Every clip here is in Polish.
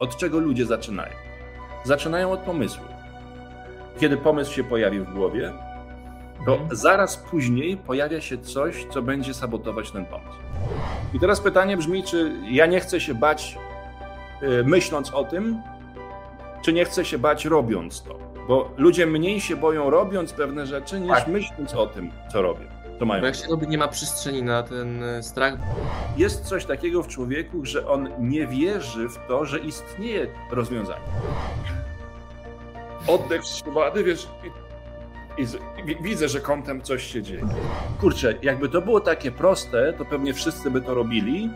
Od czego ludzie zaczynają? Zaczynają od pomysłu. Kiedy pomysł się pojawi w głowie, to mhm. zaraz później pojawia się coś, co będzie sabotować ten pomysł. I teraz pytanie brzmi, czy ja nie chcę się bać yy, myśląc o tym, czy nie chcę się bać robiąc to? Bo ludzie mniej się boją robiąc pewne rzeczy, niż tak. myśląc o tym, co robią. To mają. Bo jak się robi, nie ma przestrzeni na ten e, strach. Jest coś takiego w człowieku, że on nie wierzy w to, że istnieje rozwiązanie. Oddech wstrzymany, wiesz, i, i, i, widzę, że kątem coś się dzieje. Kurczę, jakby to było takie proste, to pewnie wszyscy by to robili,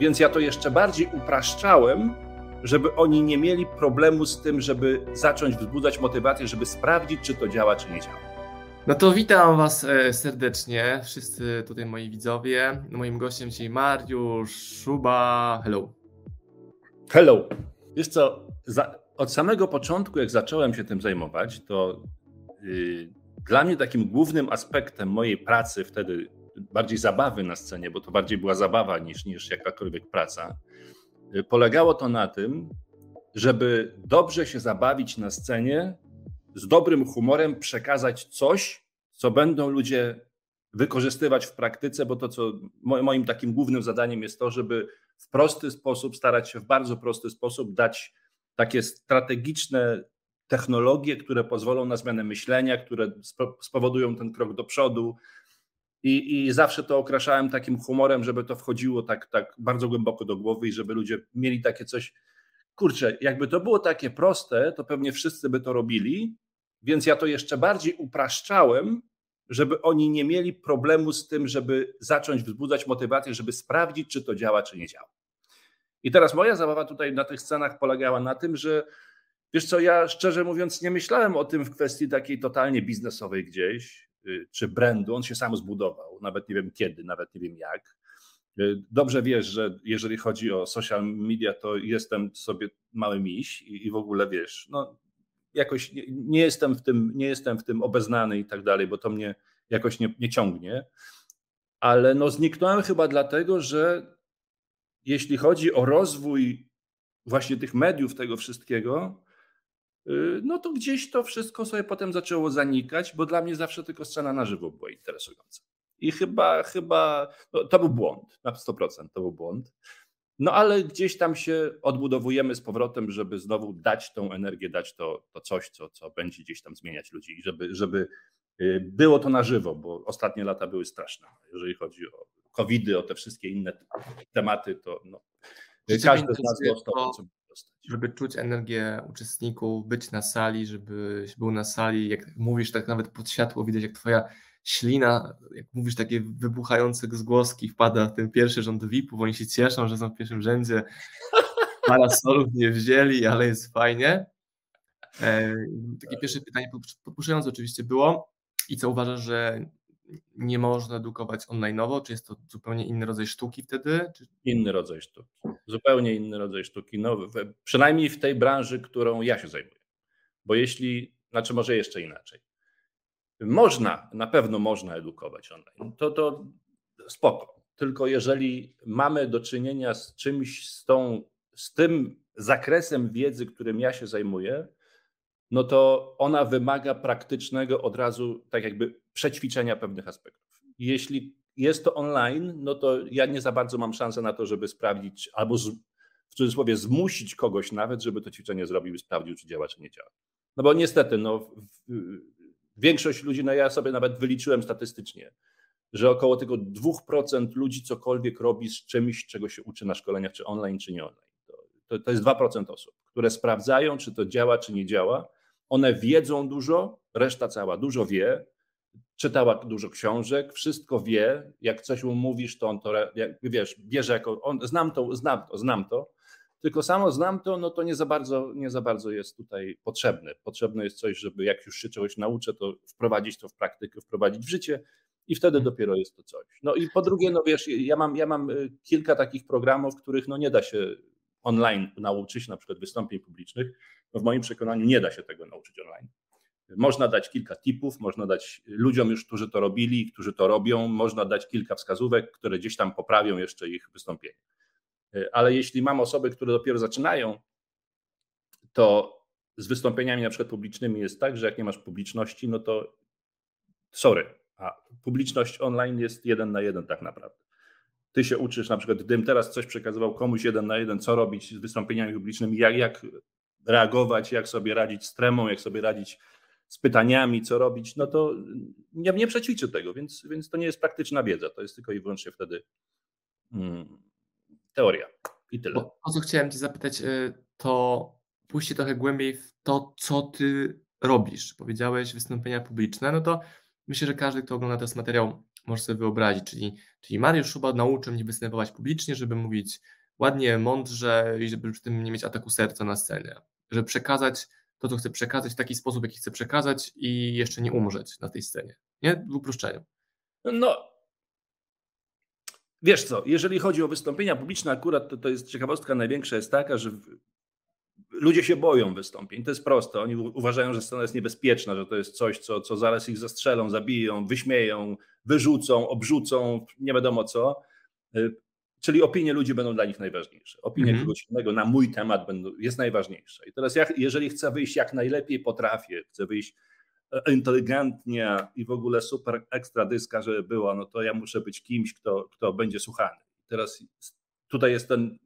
więc ja to jeszcze bardziej upraszczałem, żeby oni nie mieli problemu z tym, żeby zacząć wzbudzać motywację, żeby sprawdzić, czy to działa, czy nie działa. No to witam Was e, serdecznie, wszyscy tutaj moi widzowie. Moim gościem dzisiaj Mariusz Szuba. Hello. Hello. Wiesz co, za, od samego początku, jak zacząłem się tym zajmować, to yy, dla mnie takim głównym aspektem mojej pracy wtedy, bardziej zabawy na scenie, bo to bardziej była zabawa niż, niż jakakolwiek praca, yy, polegało to na tym, żeby dobrze się zabawić na scenie, z dobrym humorem przekazać coś, co będą ludzie wykorzystywać w praktyce, bo to, co moim takim głównym zadaniem jest to, żeby w prosty sposób, starać się w bardzo prosty sposób dać takie strategiczne technologie, które pozwolą na zmianę myślenia, które spowodują ten krok do przodu. I, I, zawsze to okraszałem takim humorem, żeby to wchodziło tak, tak bardzo głęboko do głowy i żeby ludzie mieli takie coś. Kurczę, jakby to było takie proste, to pewnie wszyscy by to robili, więc ja to jeszcze bardziej upraszczałem, żeby oni nie mieli problemu z tym, żeby zacząć wzbudzać motywację, żeby sprawdzić, czy to działa, czy nie działa. I teraz moja zabawa tutaj na tych scenach polegała na tym, że wiesz co, ja szczerze mówiąc nie myślałem o tym w kwestii takiej totalnie biznesowej gdzieś, y, czy brandu, on się sam zbudował, nawet nie wiem kiedy, nawet nie wiem jak. Y, dobrze wiesz, że jeżeli chodzi o social media, to jestem sobie mały miś i, w ogóle wiesz, no jakoś nie, nie, jestem w tym, nie jestem w tym obeznany i tak dalej, bo to mnie jakoś nie, nie ciągnie. Ale no zniknąłem chyba dlatego, że jeśli chodzi o rozwój właśnie tych mediów, tego wszystkiego, y, no to gdzieś to wszystko sobie potem zaczęło zanikać, bo dla mnie zawsze tylko scena na żywo była interesująca. I chyba, chyba no to był błąd, na 100% to był błąd. No ale gdzieś tam się odbudowujemy z powrotem, żeby znowu dać tą energię, dać to, to coś, co, co będzie gdzieś tam zmieniać ludzi, żeby, żeby y, było to na żywo, bo ostatnie lata były straszne. Jeżeli chodzi o COVID-y, o te wszystkie inne tematy, to no, każdy z nas dostał co dostać. Żeby czuć energię uczestników, być na sali, żebyś był na sali, jak mówisz, tak nawet pod światło widać, jak twoja ślina, jak mówisz, takie wybuchające zgłoski wpada ten pierwszy rząd VIP-ów, oni się cieszą, że są w pierwszym rzędzie, parasolów nie wzięli, ale jest fajnie. E, takie pierwsze pytanie, podpuszczające oczywiście było i co uważasz, że nie można edukować online'owo, czy jest to zupełnie inny rodzaj sztuki wtedy? Czy... Inny rodzaj sztuki, zupełnie inny rodzaj sztuki, no, przynajmniej w tej branży, którą ja się zajmuję, bo jeśli, znaczy może jeszcze inaczej, można, na pewno można edukować online. To, to spoko. Tylko jeżeli mamy do czynienia z czymś, z, tą, z tym zakresem wiedzy, którym ja się zajmuję, no to ona wymaga praktycznego od razu, tak jakby przećwiczenia pewnych aspektów. Jeśli jest to online, no to ja nie za bardzo mam szansę na to, żeby sprawdzić, albo z, w cudzysłowie zmusić kogoś nawet, żeby to ćwiczenie zrobił i sprawdził, czy działa, czy nie działa. No bo niestety, no, większość ludzi, no ja sobie nawet wyliczyłem statystycznie, że około tego 2% ludzi cokolwiek robi z czymś, czego się uczy na szkoleniach, czy online, czy nie online. To, to, to jest 2% osób, które sprawdzają, czy to działa, czy nie działa. One wiedzą dużo, reszta cała dużo wie, czytała dużo książek, wszystko wie. Jak coś mu mówisz, to on to, jak, wiesz, bierze jako, on, znam to, znam to, znam to tylko samo znam to, no to nie za bardzo, nie za bardzo jest tutaj potrzebne. Potrzebne jest coś, żeby jak już się czegoś nauczę, to wprowadzić to w praktykę, wprowadzić w życie i wtedy mhm. dopiero jest to coś. No i po drugie, no wiesz, ja mam, ja mam y, kilka takich programów, których no nie da się online nauczyć, na przykład wystąpień publicznych. No w moim przekonaniu nie da się tego nauczyć online. Można dać kilka tipów, można dać ludziom już, którzy to robili, którzy to robią, można dać kilka wskazówek, które gdzieś tam poprawią jeszcze ich wystąpienie. E, ale jeśli mam osoby, które dopiero zaczynają, to z wystąpieniami na przykład publicznymi jest tak, że jak nie masz publiczności, no to sorry, a publiczność online jest jeden na jeden tak naprawdę. Ty się uczysz, na przykład gdybym teraz coś przekazywał komuś jeden na jeden, co robić z wystąpieniami publicznymi, jak, jak reagować, jak sobie radzić z tremą, jak sobie radzić z pytaniami, co robić, no to nie, nie przećwiczy tego, więc, więc to nie jest praktyczna wiedza, to jest tylko i wyłącznie wtedy hmm, teoria i tyle. Bo, o co chciałem Cię zapytać, y, to pójście trochę głębiej w to, co Ty robisz. Powiedziałeś wystąpienia publiczne, no to myślę, że każdy, kto ogląda ten materiał, może sobie wyobrazić, czyli, czyli Mariusz Szuba nauczył mnie występować publicznie, żeby mówić ładnie, mądrze i żeby przy tym nie mieć ataku serca na scenie. Żeby przekazać to, co chcę przekazać w taki sposób, jaki chcę przekazać i jeszcze nie umrzeć na tej scenie. Nie? W uproszczeniu. No, wiesz co, jeżeli chodzi o wystąpienia publiczne, akurat to, to jest ciekawostka największa jest taka, że ludzie się boją wystąpień. To jest proste. Oni uważają, że scena jest niebezpieczna, że to jest coś, co, co zaraz ich zastrzelą, zabiją, wyśmieją, wyrzucą, obrzucą, nie wiadomo co. Y, czyli opinie ludzi będą dla nich najważniejsze. Opinie -hmm. kogoś innego na mój temat będą, jest najważniejsza. I teraz, jeżeli chcę wyjść jak najlepiej potrafię, chcę wyjść inteligentnie i w ogóle super ekstra dyska, żeby było, no to ja muszę być kimś, kto, kto będzie słuchany. Teraz tutaj jest ten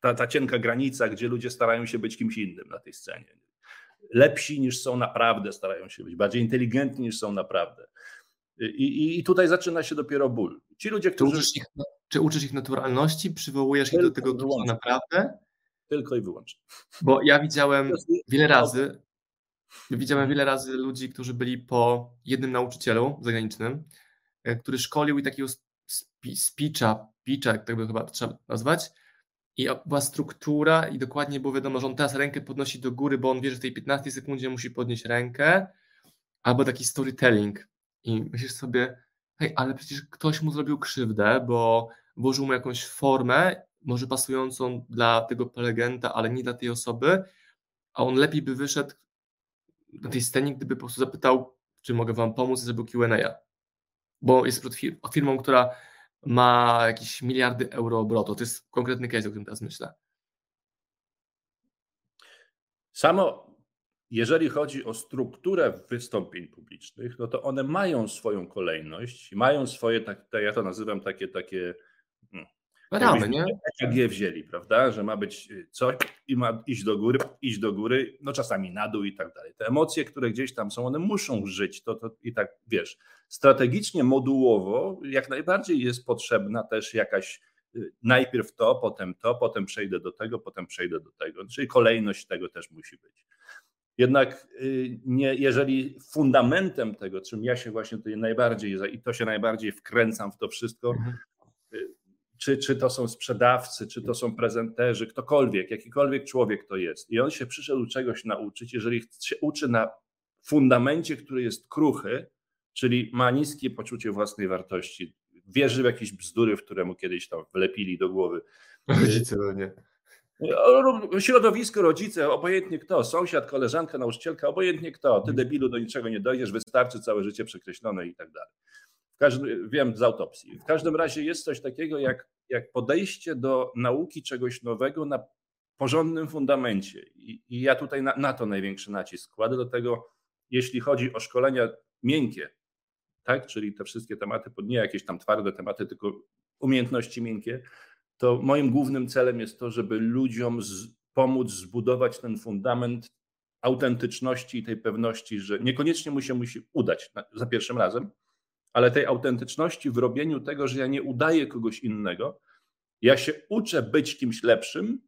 ta, ta cienka granica, gdzie ludzie starają się być kimś innym na tej scenie. Lepsi niż są naprawdę, starają się być, bardziej inteligentni niż są naprawdę. I, i, i tutaj zaczyna się dopiero ból. Ci ludzie, którzy. Czy uczysz ich, czy uczysz ich naturalności, przywołujesz ich do tego, co naprawdę? Tylko i wyłącznie. Bo ja widziałem wiele razy, widziałem wiele razy ludzi, którzy byli po jednym nauczycielu zagranicznym, e, który szkolił i takiego speecha, pitcha, tak by chyba trzeba nazwać, i była struktura i dokładnie było wiadomo, że on teraz rękę podnosi do góry, bo on wie, że w tej 15 sekundzie musi podnieść rękę, albo taki storytelling. I myślisz sobie, hej, ale przecież ktoś mu zrobił krzywdę, bo włożył mu jakąś formę, może pasującą dla tego prelegenta, ale nie dla tej osoby, a on lepiej by wyszedł na tej scenie, gdyby po prostu zapytał, czy mogę wam pomóc i zrobił Q&A. Bo jest firmą, która ma jakieś miliardy euro obrotu. To jest konkretny case, o którym teraz myślę. Samo jeżeli chodzi o strukturę wystąpień publicznych, no to one mają swoją kolejność, mają swoje, tak, ja to nazywam takie, takie Ramy, nie? EKG wzięli, prawda, że ma być coś i ma iść do góry, iść do góry, no czasami na dół i tak dalej. Te emocje, które gdzieś tam są, one muszą żyć, to, to i tak, wiesz, strategicznie, modułowo jak najbardziej jest potrzebna też jakaś y, najpierw to, potem to, potem przejdę do tego, potem przejdę do tego, czyli kolejność tego też musi być. Jednak y, nie, jeżeli fundamentem tego, czym ja się właśnie tutaj najbardziej, i to się najbardziej wkręcam w to wszystko, mhm. Czy, czy to są sprzedawcy, czy to są prezenterzy, ktokolwiek, jakikolwiek człowiek to jest, i on się przyszedł czegoś nauczyć, jeżeli się uczy na fundamencie, który jest kruchy, czyli ma niskie poczucie własnej wartości, wierzy w jakieś bzdury, w które mu kiedyś tam wlepili do głowy. Rodzice, no nie. Środowisko, rodzice, obojętnie kto, sąsiad, koleżanka, nauczycielka, obojętnie kto, ty debilu do niczego nie dojdziesz, wystarczy całe życie przekreślone i tak dalej. Wiem z autopsji. W każdym razie jest coś takiego jak, jak podejście do nauki czegoś nowego na porządnym fundamencie. I, i ja tutaj na, na to największy nacisk kładę. Do tego, jeśli chodzi o szkolenia miękkie, tak? czyli te wszystkie tematy, nie jakieś tam twarde tematy, tylko umiejętności miękkie, to moim głównym celem jest to, żeby ludziom z, pomóc zbudować ten fundament autentyczności i tej pewności, że niekoniecznie mu się musi udać za pierwszym razem, ale tej autentyczności w robieniu tego, że ja nie udaję kogoś innego, ja się uczę być kimś lepszym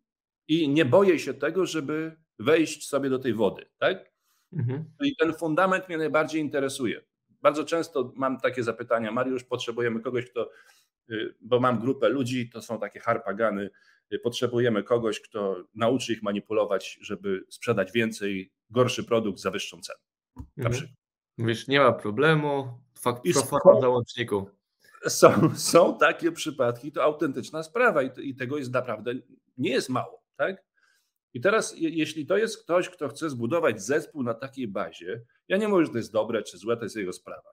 i nie boję się tego, żeby wejść sobie do tej wody, tak? Mhm. I ten fundament mnie najbardziej interesuje. Bardzo często mam takie zapytania, Mariusz, potrzebujemy kogoś, kto, y, bo mam grupę ludzi, to są takie harpagany, y, potrzebujemy kogoś, kto nauczy ich manipulować, żeby sprzedać więcej, gorszy produkt za wyższą cenę. Na mhm. Mówisz, nie ma problemu, fakt pro załączniku. Są, są takie przypadki, to autentyczna sprawa i, i tego jest naprawdę, nie jest mało, tak? I teraz, jeśli to jest ktoś, kto chce zbudować zespół na takiej bazie, ja nie mówię, że to jest dobre czy złe, to jest jego sprawa.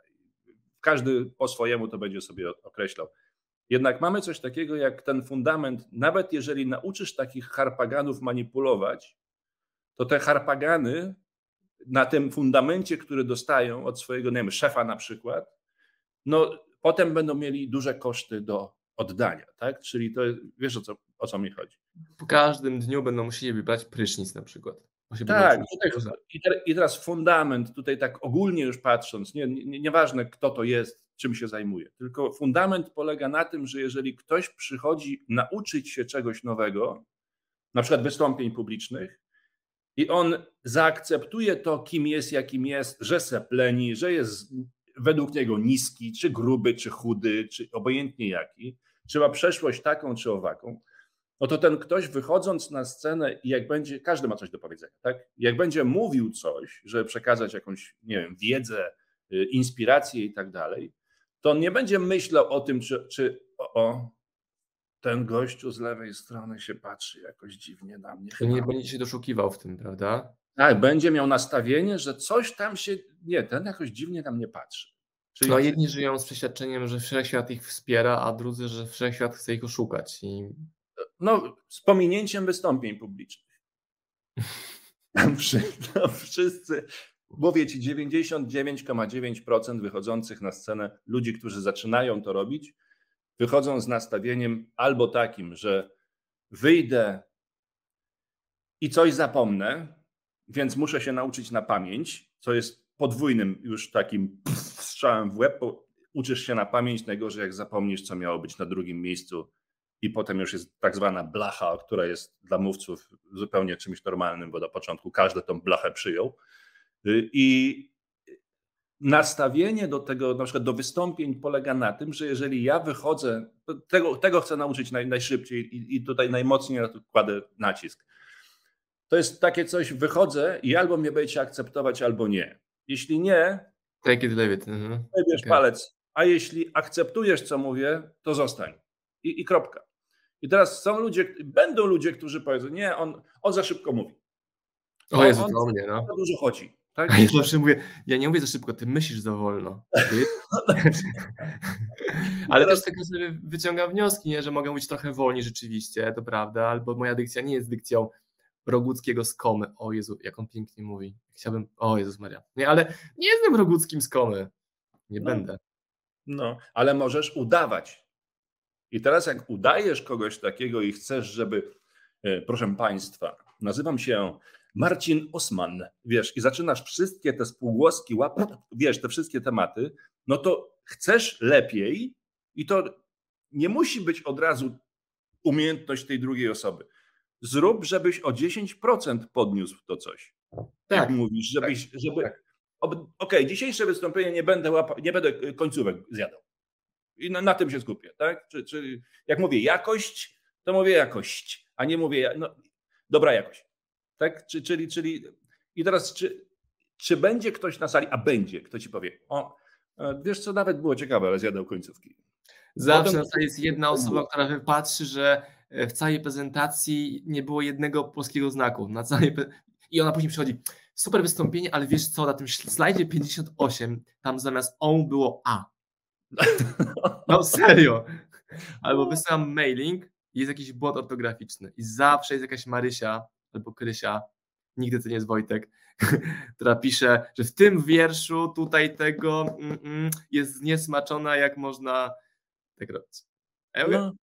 Każdy po swojemu to będzie sobie określał. Jednak mamy coś takiego jak ten fundament, nawet jeżeli nauczysz takich harpaganów manipulować, to te harpagany na tym fundamencie, który dostają od swojego nie wiem, szefa na przykład, no potem będą mieli duże koszty do oddania, tak? Czyli to wiesz o co, o co mi chodzi. Po każdym dniu będą musieli brać prysznic na przykład. Tak, tutaj, i teraz fundament, tutaj tak ogólnie już patrząc, nie, nie, nieważne kto to jest, czym się zajmuje, tylko fundament polega na tym, że jeżeli ktoś przychodzi nauczyć się czegoś nowego, na przykład wystąpień publicznych, i on zaakceptuje to, kim jest, jakim jest, że sepleni, że jest według niego niski, czy gruby, czy chudy, czy obojętnie jaki, czy ma przeszłość taką, czy owaką, no to ten ktoś wychodząc na scenę i jak będzie, każdy ma coś do powiedzenia, tak? Jak będzie mówił coś, żeby przekazać jakąś, nie wiem, wiedzę, y, inspirację i tak dalej, to on nie będzie myślał o tym, czy, czy o, o, ten gościu z lewej strony się patrzy jakoś dziwnie na mnie. To nie będzie się doszukiwał w tym, prawda? Tak, będzie miał nastawienie, że coś tam się, nie, ten jakoś dziwnie na mnie patrzy. Czyli... No jedni żyją z przeświadczeniem, że wszechświat ich wspiera, a drudzy, że wszechświat chce ich oszukać. I... No, z pominięciem wystąpień publicznych. No, wszyscy, mówię ci, 99,9% wychodzących na scenę ludzi, którzy zaczynają to robić, wychodzą z nastawieniem albo takim, że wyjdę i coś zapomnę, więc muszę się nauczyć na pamięć, co jest podwójnym już takim strzałem w łeb, bo uczysz się na pamięć, najgorzej jak zapomnisz, co miało być na drugim miejscu i potem już jest tak zwana blacha, która jest dla mówców zupełnie czymś normalnym, bo na początku każdy tą blachę przyjął. I nastawienie do tego, na przykład do wystąpień polega na tym, że jeżeli ja wychodzę, tego, tego chcę nauczyć naj, najszybciej i, i tutaj najmocniej na to kładę nacisk. To jest takie coś, wychodzę i albo mnie będziecie akceptować, albo nie. Jeśli nie, take it, leave it. Mhm. okay. palec. A jeśli akceptujesz, co mówię, to zostań. I, I kropka. I teraz są ludzie, będą ludzie, którzy powiedzą, nie, on, on za szybko mówi. O Jezu, on, to mnie, no. Za dużo chodzi. Tak? Ja zawsze mówię, ja nie mówię za szybko, ty myślisz za wolno. Ale też tego sobie wyciągam wnioski, nie? że mogę być trochę wolniej rzeczywiście, to prawda, albo moja dykcja nie jest dykcją Roguckiego z Komy. O Jezu, jak on pięknie mówi. Chciałbym, o Jezus Maria. Nie, ale nie jestem Roguckim z Komy. Nie no, będę. No, ale możesz udawać. I teraz jak udajesz kogoś takiego i chcesz, żeby, e, proszę Państwa, nazywam się Marcin Osman, wiesz, i zaczynasz wszystkie te spółgłoski łapać, wiesz, te wszystkie tematy, no to chcesz lepiej i to nie musi być od razu umiejętność tej drugiej osoby. Zrób, żebyś o 10% podniósł to coś. Tak. Jak mówisz, żebyś, tak, żeby. Tak. Okej, okay, dzisiejsze wystąpienie nie będę łapa, nie będę końcówek zjadał. I na, na, tym się skupię, tak? Czy, czy jak mówię jakość, to mówię jakość, a nie mówię no, dobra jakość. Tak? Czy, czyli, czyli i teraz, czy, czy będzie ktoś na sali, a będzie, kto ci powie, o, e, wiesz co, nawet było ciekawe, ale zjadał końcówki. Zawsze Potem... na sali jest jedna osoba, która wypatrzy, że e, w całej prezentacji nie było jednego polskiego znaku. Na całej... I ona później przychodzi, super wystąpienie, ale wiesz co, na tym slajdzie 58 tam zamiast on było A. No serio. Albo wysyłam mailing jest jakiś błąd ortograficzny i zawsze jest jakaś Marysia albo Krysia, nigdy to nie jest Wojtek, która pisze, że w tym wierszu tutaj tego mm, mm, jest zniesmaczona, jak można tak robić. no.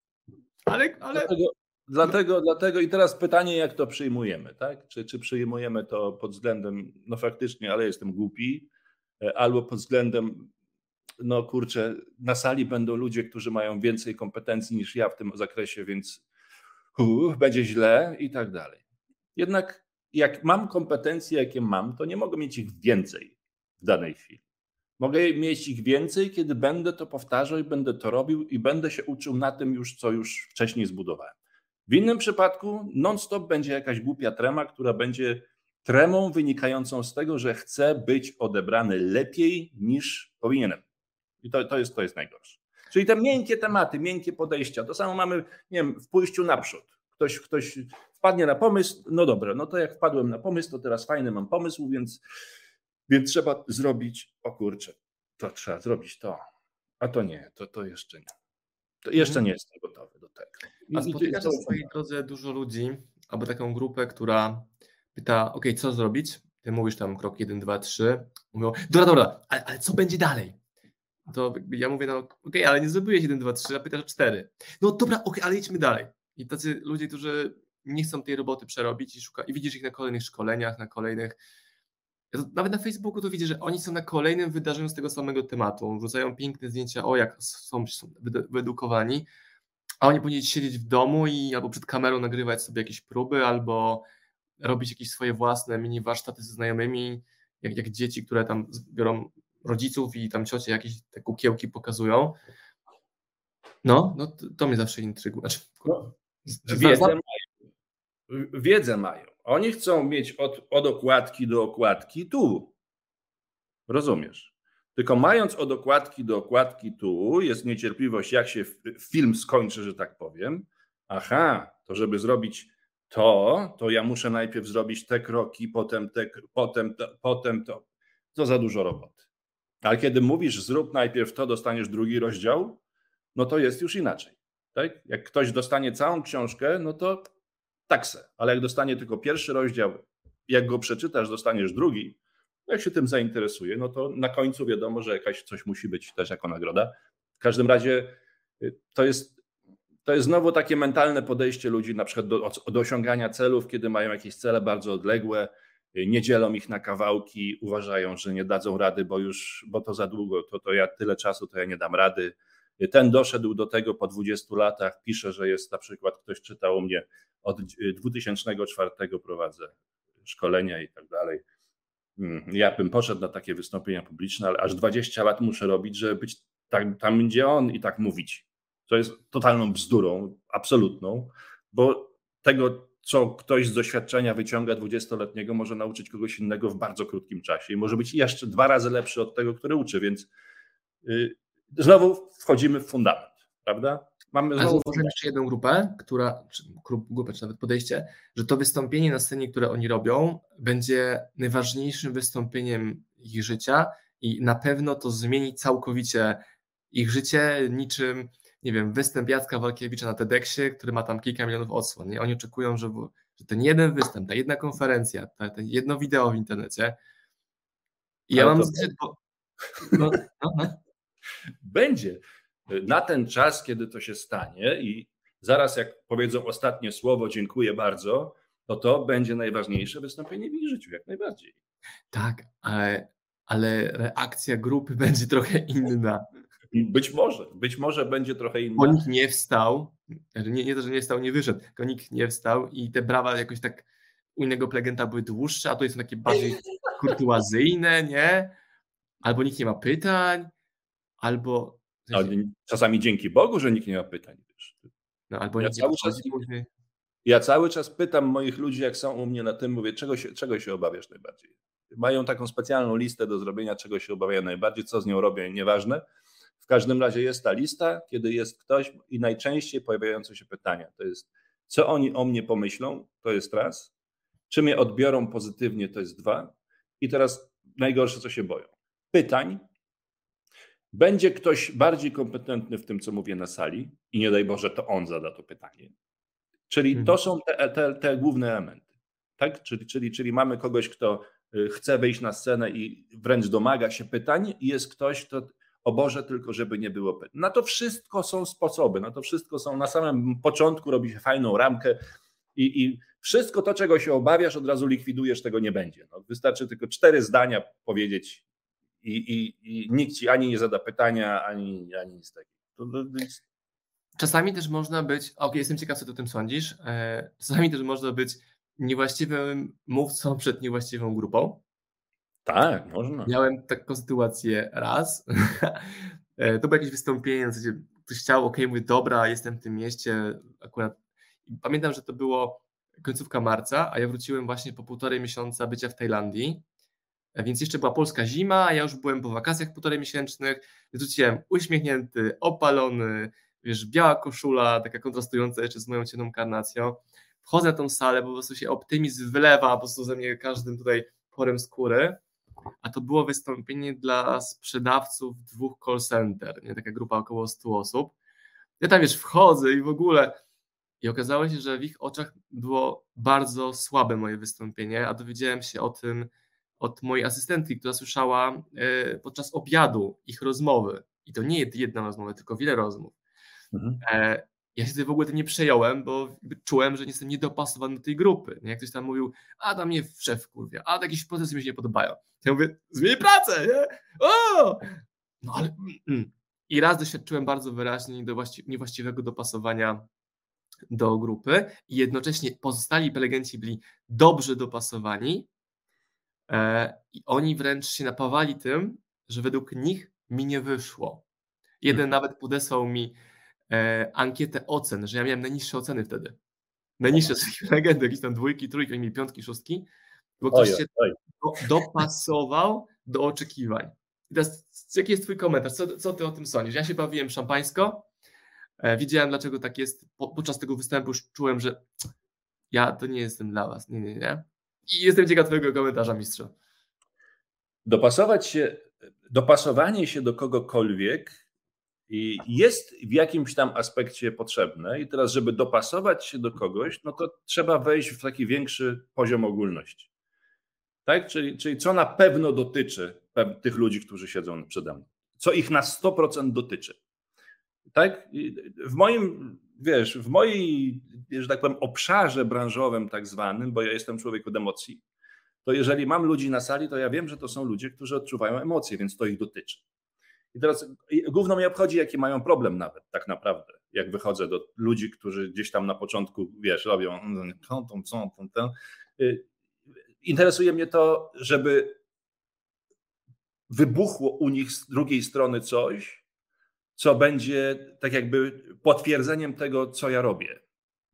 Ale, ale... Dlatego, dlatego, dlatego i teraz pytanie, jak to przyjmujemy, tak? Czy, czy przyjmujemy to pod względem, no faktycznie, ale jestem głupi, e, albo pod względem, no kurczę, na sali będą ludzie, którzy mają więcej kompetencji niż ja w tym zakresie, więc uh, będzie źle i tak dalej. Jednak jak mam kompetencje, jakie mam, to nie mogę mieć ich więcej w danej chwili. Mogę mieć ich więcej, kiedy będę to powtarzał i będę to robił i będę się uczył na tym już, co już wcześniej zbudowałem. W innym przypadku non-stop będzie jakaś głupia trema, która będzie tremą wynikającą z tego, że chcę być odebrany lepiej niż powinienem. I to, to, jest, to jest najgorsze. Czyli te miękkie tematy, miękkie podejścia. To samo mamy nie wiem, w pójściu naprzód. Ktoś, ktoś wpadnie na pomysł, no dobra, no to jak wpadłem na pomysł, to teraz fajny mam pomysł, więc, więc trzeba zrobić, o kurczę, to trzeba zrobić to, a to nie, to, to jeszcze nie. To jeszcze mhm. nie jestem gotowy do tego. A spotykasz na swojej drodze dużo ludzi, albo taką grupę, która pyta, ok, co zrobić? Ty mówisz tam krok 1, 2, 3. Mówią, dobra, dobra, ale, ale co będzie dalej? To ja mówię, no okej, okay, ale nie zrobiłeś 1, 2, 3, a pytasz o 4. No dobra, okej, okay, ale idźmy dalej. I tacy ludzie, którzy nie chcą tej roboty przerobić i, szuka, i widzisz ich na kolejnych szkoleniach, na kolejnych nawet na Facebooku to widzę, że oni są na kolejnym wydarzeniu z tego samego tematu. Wrzucają piękne zdjęcia, o jak są, są wyedukowani, a oni powinni siedzieć w domu i albo przed kamerą nagrywać sobie jakieś próby, albo robić jakieś swoje własne mini warsztaty ze znajomymi, jak, jak dzieci, które tam biorą rodziców i tam ciocie jakieś te kukiełki pokazują. No, no to, to mnie zawsze intryguje. Znaczy, no, wiedzę, mają. wiedzę mają. Oni chcą mieć od, od okładki do okładki tu. Rozumiesz? Tylko mając od okładki do okładki tu, jest niecierpliwość, jak się film skończy, że tak powiem. Aha, to żeby zrobić to, to ja muszę najpierw zrobić te kroki, potem, te, potem, to, potem to. To za dużo roboty. Ale kiedy mówisz, zrób najpierw to, dostaniesz drugi rozdział, no to jest już inaczej. Tak? Jak ktoś dostanie całą książkę, no to taksę, ale jak dostanie tylko pierwszy rozdział, jak go przeczytasz, dostaniesz drugi, jak się tym zainteresuje, no to na końcu wiadomo, że jakaś coś musi być też jako nagroda. W każdym razie y, to jest, to jest znowu takie mentalne podejście ludzi na przykład do, do osiągania celów, kiedy mają jakieś cele bardzo odległe, y, nie dzielą ich na kawałki, uważają, że nie dadzą rady, bo już, bo to za długo, to, to ja tyle czasu, to ja nie dam rady. Ten doszedł do tego po 20 latach, pisze, że jest na przykład, ktoś czytał u mnie od 2004 prowadzę szkolenia i tak dalej. Mm, ja bym poszedł na takie wystąpienia publiczne, ale aż 20 lat muszę robić, żeby być tam, tam gdzie on i tak mówić. To jest totalną bzdurą, absolutną, bo tego, co ktoś z doświadczenia wyciąga 20-letniego, może nauczyć kogoś innego w bardzo krótkim czasie i może być jeszcze dwa razy lepszy od tego, który uczy, więc yy, znowu wchodzimy w fundament, prawda? Mamy znowu... zauważyłem jeszcze jedną grupę, która, czy grupę, czy nawet podejście, że to wystąpienie na scenie, które oni robią, będzie najważniejszym wystąpieniem ich życia i na pewno to zmieni całkowicie ich życie, niczym, nie wiem, występ Jacka Walkiewicza na TEDxie, który ma tam kilka milionów odsłon. Nie? Oni oczekują, że, że ten jeden występ, ta jedna konferencja, ta, ta jedno wideo w internecie. I ja mam to... no, no, no. Będzie na ten czas, kiedy to się stanie i zaraz jak powiedzą ostatnie słowo, dziękuję bardzo, to to będzie najważniejsze wystąpienie w ich życiu, jak najbardziej. Tak, ale, ale reakcja grupy będzie trochę inna. Być może, być może będzie trochę inna. Bo nikt nie wstał, nie, nie to, że nie wstał, nie wyszedł, tylko nikt nie wstał i te brawa jakoś tak u innego plegenta były dłuższe, a to jest takie bardziej kurtuazyjne, nie? Albo nikt nie ma pytań, albo czasami dzięki Bogu, że nikt nie ma pytań. No, albo ja, cały czas, ja cały czas pytam moich ludzi, jak są u mnie na tym, mówię, czego się, czego się obawiasz najbardziej? Mają taką specjalną listę do zrobienia, czego się obawiają najbardziej, co z nią robią, nieważne. W każdym razie jest ta lista, kiedy jest ktoś i najczęściej pojawiające się pytania. To jest, co oni o mnie pomyślą, to jest raz. Czy mnie odbiorą pozytywnie, to jest dwa. I teraz najgorsze, co się boją. Pytań, będzie ktoś bardziej kompetentny w tym, co mówię na sali, i nie daj Boże, to on zada to pytanie. Czyli to mhm. są te, te, te główne elementy. Tak? Czyli, czyli, czyli mamy kogoś, kto y, chce wyjść na scenę i wręcz domaga się pytań, i jest ktoś, kto o Boże, tylko żeby nie było pytań. Na to wszystko są sposoby, na to wszystko są na samym początku robi się fajną ramkę i, i wszystko to, czego się obawiasz, od razu likwidujesz, tego nie będzie. No, wystarczy tylko cztery zdania powiedzieć i, i, i nikt ci ani nie zada pytania, ani, ani nic takiego. Czasami też można być, ok, jestem ciekaw, co ty o tym sądzisz, e, czasami też można być niewłaściwym mówcą przed niewłaściwą grupą. Tak, można. Miałem taką sytuację raz. E, to było jakieś wystąpienie, w zasadzie ktoś chciał, ok, mówię, dobra, jestem w tym mieście, akurat pamiętam, że to było końcówka marca, a ja wróciłem właśnie po półtorej miesiąca bycia w Tajlandii więc jeszcze była polska zima, a ja już byłem po wakacjach półtorej miesięcznych, wróciłem uśmiechnięty, opalony, wiesz, biała koszula, taka kontrastująca jeszcze z moją ciemną karnacją. Wchodzę na tą salę, po prostu się optymizm wylewa po prostu ze mnie każdym tutaj porem skóry, a to było wystąpienie dla sprzedawców dwóch call center, nie? taka grupa około 100 osób. Ja tam wiesz, wchodzę i w ogóle I okazało się, że w ich oczach było bardzo słabe moje wystąpienie, a dowiedziałem się o tym od mojej asystentki, która słyszała e, podczas obiadu ich rozmowy. I to nie jedna rozmowa, tylko wiele rozmów. Mhm. E, ja się w ogóle tym nie przejąłem, bo czułem, że nie jestem niedopasowany do tej grupy. Jak ktoś tam mówił, a tam mnie szef kurwia, a jakieś procesy mi się nie podobają. Ja mówię, zmień pracę, nie? O! No ale... Mm, mm. I raz doświadczyłem bardzo wyraźnie niewłaściwego dopasowania do grupy i jednocześnie pozostali prelegenci byli dobrze dopasowani i oni wręcz się napawali tym, że według nich mi nie wyszło. Jeden hmm. nawet podesłał mi e, ankietę ocen, że ja miałem najniższe oceny wtedy. Najniższe z legendy, jakieś tam dwójki, trójki, mi piątki, szóstki, bo ktoś się do, dopasował do oczekiwań. I teraz, jaki jest twój komentarz? Co, co ty o tym sądzisz? Ja się bawiłem szampańsko, e, widziałem dlaczego tak jest, po, podczas tego występu już czułem, że ja to nie jestem dla was, nie, nie, nie. I jestem ciekaw twojego komentarza, mistrzu. Dopasować się, dopasowanie się do kogokolwiek jest w jakimś tam aspekcie potrzebne i teraz, żeby dopasować się do kogoś, no to trzeba wejść w taki większy poziom ogólności. Tak? Czyli, czyli co na pewno dotyczy tych ludzi, którzy siedzą przede mną. Co ich na 100% dotyczy. Tak? W moim, wiesz, w mojej, że tak powiem, obszarze branżowym tak zwanym, bo ja jestem człowiek od emocji, to jeżeli mam ludzi na sali, to ja wiem, że to są ludzie, którzy odczuwają emocje, więc to ich dotyczy. I teraz główno mnie obchodzi, jaki mają problem nawet tak naprawdę, jak wychodzę do ludzi, którzy gdzieś tam na początku, wiesz, robią tą, tą, tą, tą, tą. Interesuje mnie to, żeby wybuchło u nich z drugiej strony coś, co będzie tak jakby potwierdzeniem tego, co ja robię.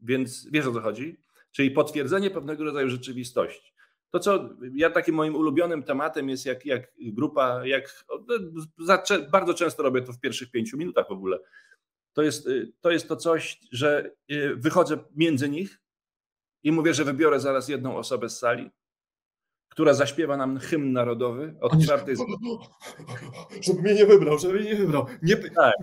Więc wiesz o co chodzi? Czyli potwierdzenie pewnego rodzaju rzeczywistości. To, co ja takim moim ulubionym tematem jest, jak, jak grupa, jak bardzo często robię to w pierwszych pięciu minutach w ogóle. To jest, to jest to coś, że y, wychodzę między nich i mówię, że wybiorę zaraz jedną osobę z sali, która zaśpiewa nam hymn narodowy od czwartej. Żeby mnie nie wybrał, żeby mnie nie wybrał. Nie... Tak.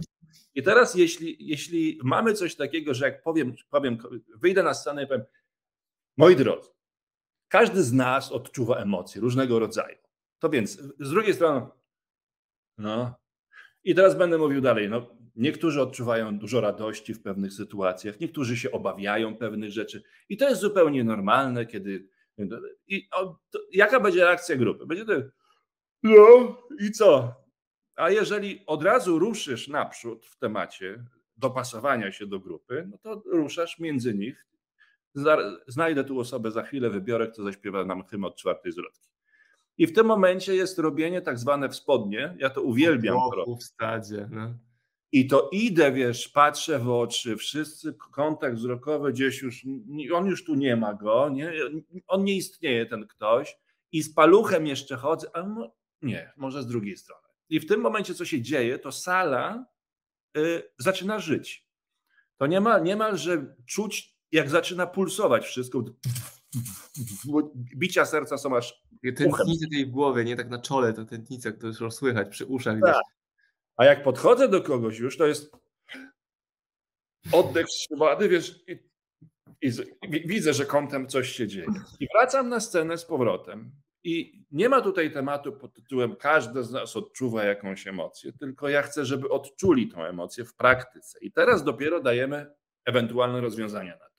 I teraz, jeśli, jeśli mamy coś takiego, że jak powiem, powiem, wyjdę na scenę i powiem, moi drodzy, każdy z nas odczuwa emocje różnego rodzaju. To więc z drugiej strony, no, i teraz będę mówił dalej. No, niektórzy odczuwają dużo radości w pewnych sytuacjach, niektórzy się obawiają pewnych rzeczy, i to jest zupełnie normalne, kiedy. I o, jaka będzie reakcja grupy? Będzie to, no i co? A jeżeli od razu ruszysz naprzód w temacie dopasowania się do grupy, no to ruszasz między nich znajdę tu osobę za chwilę, wybiorę, kto zaśpiewa nam hymn od czwartej zwrotki. I w tym momencie jest robienie tak zwane w spodnie. Ja to uwielbiam. w stadzie. No. I to idę, wiesz, patrzę w oczy, wszyscy kontakt wzrokowy gdzieś już, on już tu nie ma go, nie? on nie istnieje, ten ktoś. I z paluchem jeszcze chodzę, a nie, może z drugiej strony. I w tym momencie, co się dzieje, to sala y, zaczyna żyć. To nie ma, niemalże czuć jak zaczyna pulsować wszystko, bicia serca są aż Tętnice tej w głowie, nie tak na czole, to tętnice, które już słychać przy uszach tak. A jak podchodzę do kogoś już, to jest oddech wstrzymany, wiesz, i, i, i, widzę, że kątem coś się dzieje. I wracam na scenę z powrotem. I nie ma tutaj tematu pod tytułem każdy z nas odczuwa jakąś emocję, tylko ja chcę, żeby odczuli tą emocję w praktyce. I teraz dopiero dajemy ewentualne rozwiązania na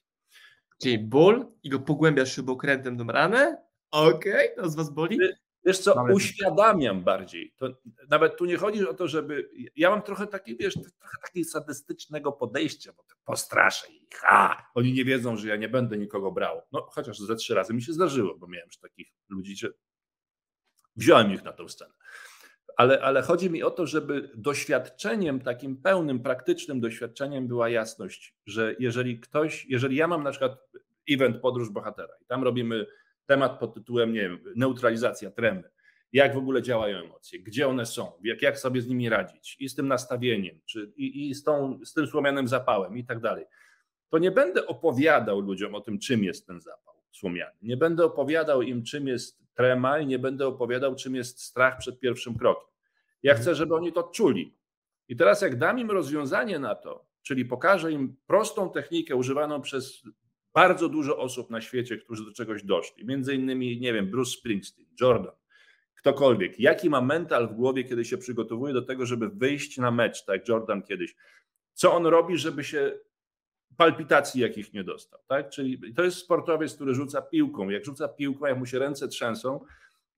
Czyli ból i go pogłębiasz śrubokrętem tą ranę. Okej, okay, to z was boli? Wiesz co, Mamy uświadamiam bardziej. To nawet tu nie chodzi o to, żeby. Ja mam trochę takie, wiesz, trochę takiego sadystycznego podejścia, bo to postraszę ich. Oni nie wiedzą, że ja nie będę nikogo brał. No, chociaż ze trzy razy mi się zdarzyło, bo miałem już takich ludzi, że wziąłem ich na tą scenę ale, ale chodzi mi o to, żeby doświadczeniem, takim pełnym, praktycznym doświadczeniem była jasność, że jeżeli ktoś, jeżeli ja mam na przykład event Podróż Bohatera i tam robimy temat pod tytułem, nie wiem, neutralizacja tremy, jak w ogóle działają emocje, gdzie one są, jak, jak sobie z nimi radzić i z tym nastawieniem, czy, i, i z, tą, z tym słomianym zapałem i tak dalej, to nie będę opowiadał ludziom o tym, czym jest ten zapał słomiany. Nie będę opowiadał im, czym jest trema i nie będę opowiadał, czym jest strach przed pierwszym krokiem. Ja chcę, żeby oni to czuli. I teraz, jak dam im rozwiązanie na to, czyli pokażę im prostą technikę używaną przez bardzo dużo osób na świecie, którzy do czegoś doszli. Między innymi, nie wiem, Bruce Springsteen, Jordan, ktokolwiek. Jaki ma mental w głowie, kiedy się przygotowuje do tego, żeby wyjść na mecz, tak jak Jordan kiedyś. Co on robi, żeby się palpitacji jakich nie dostał, tak? Czyli to jest sportowiec, który rzuca piłką. Jak rzuca piłką, jak mu się ręce trzęsą,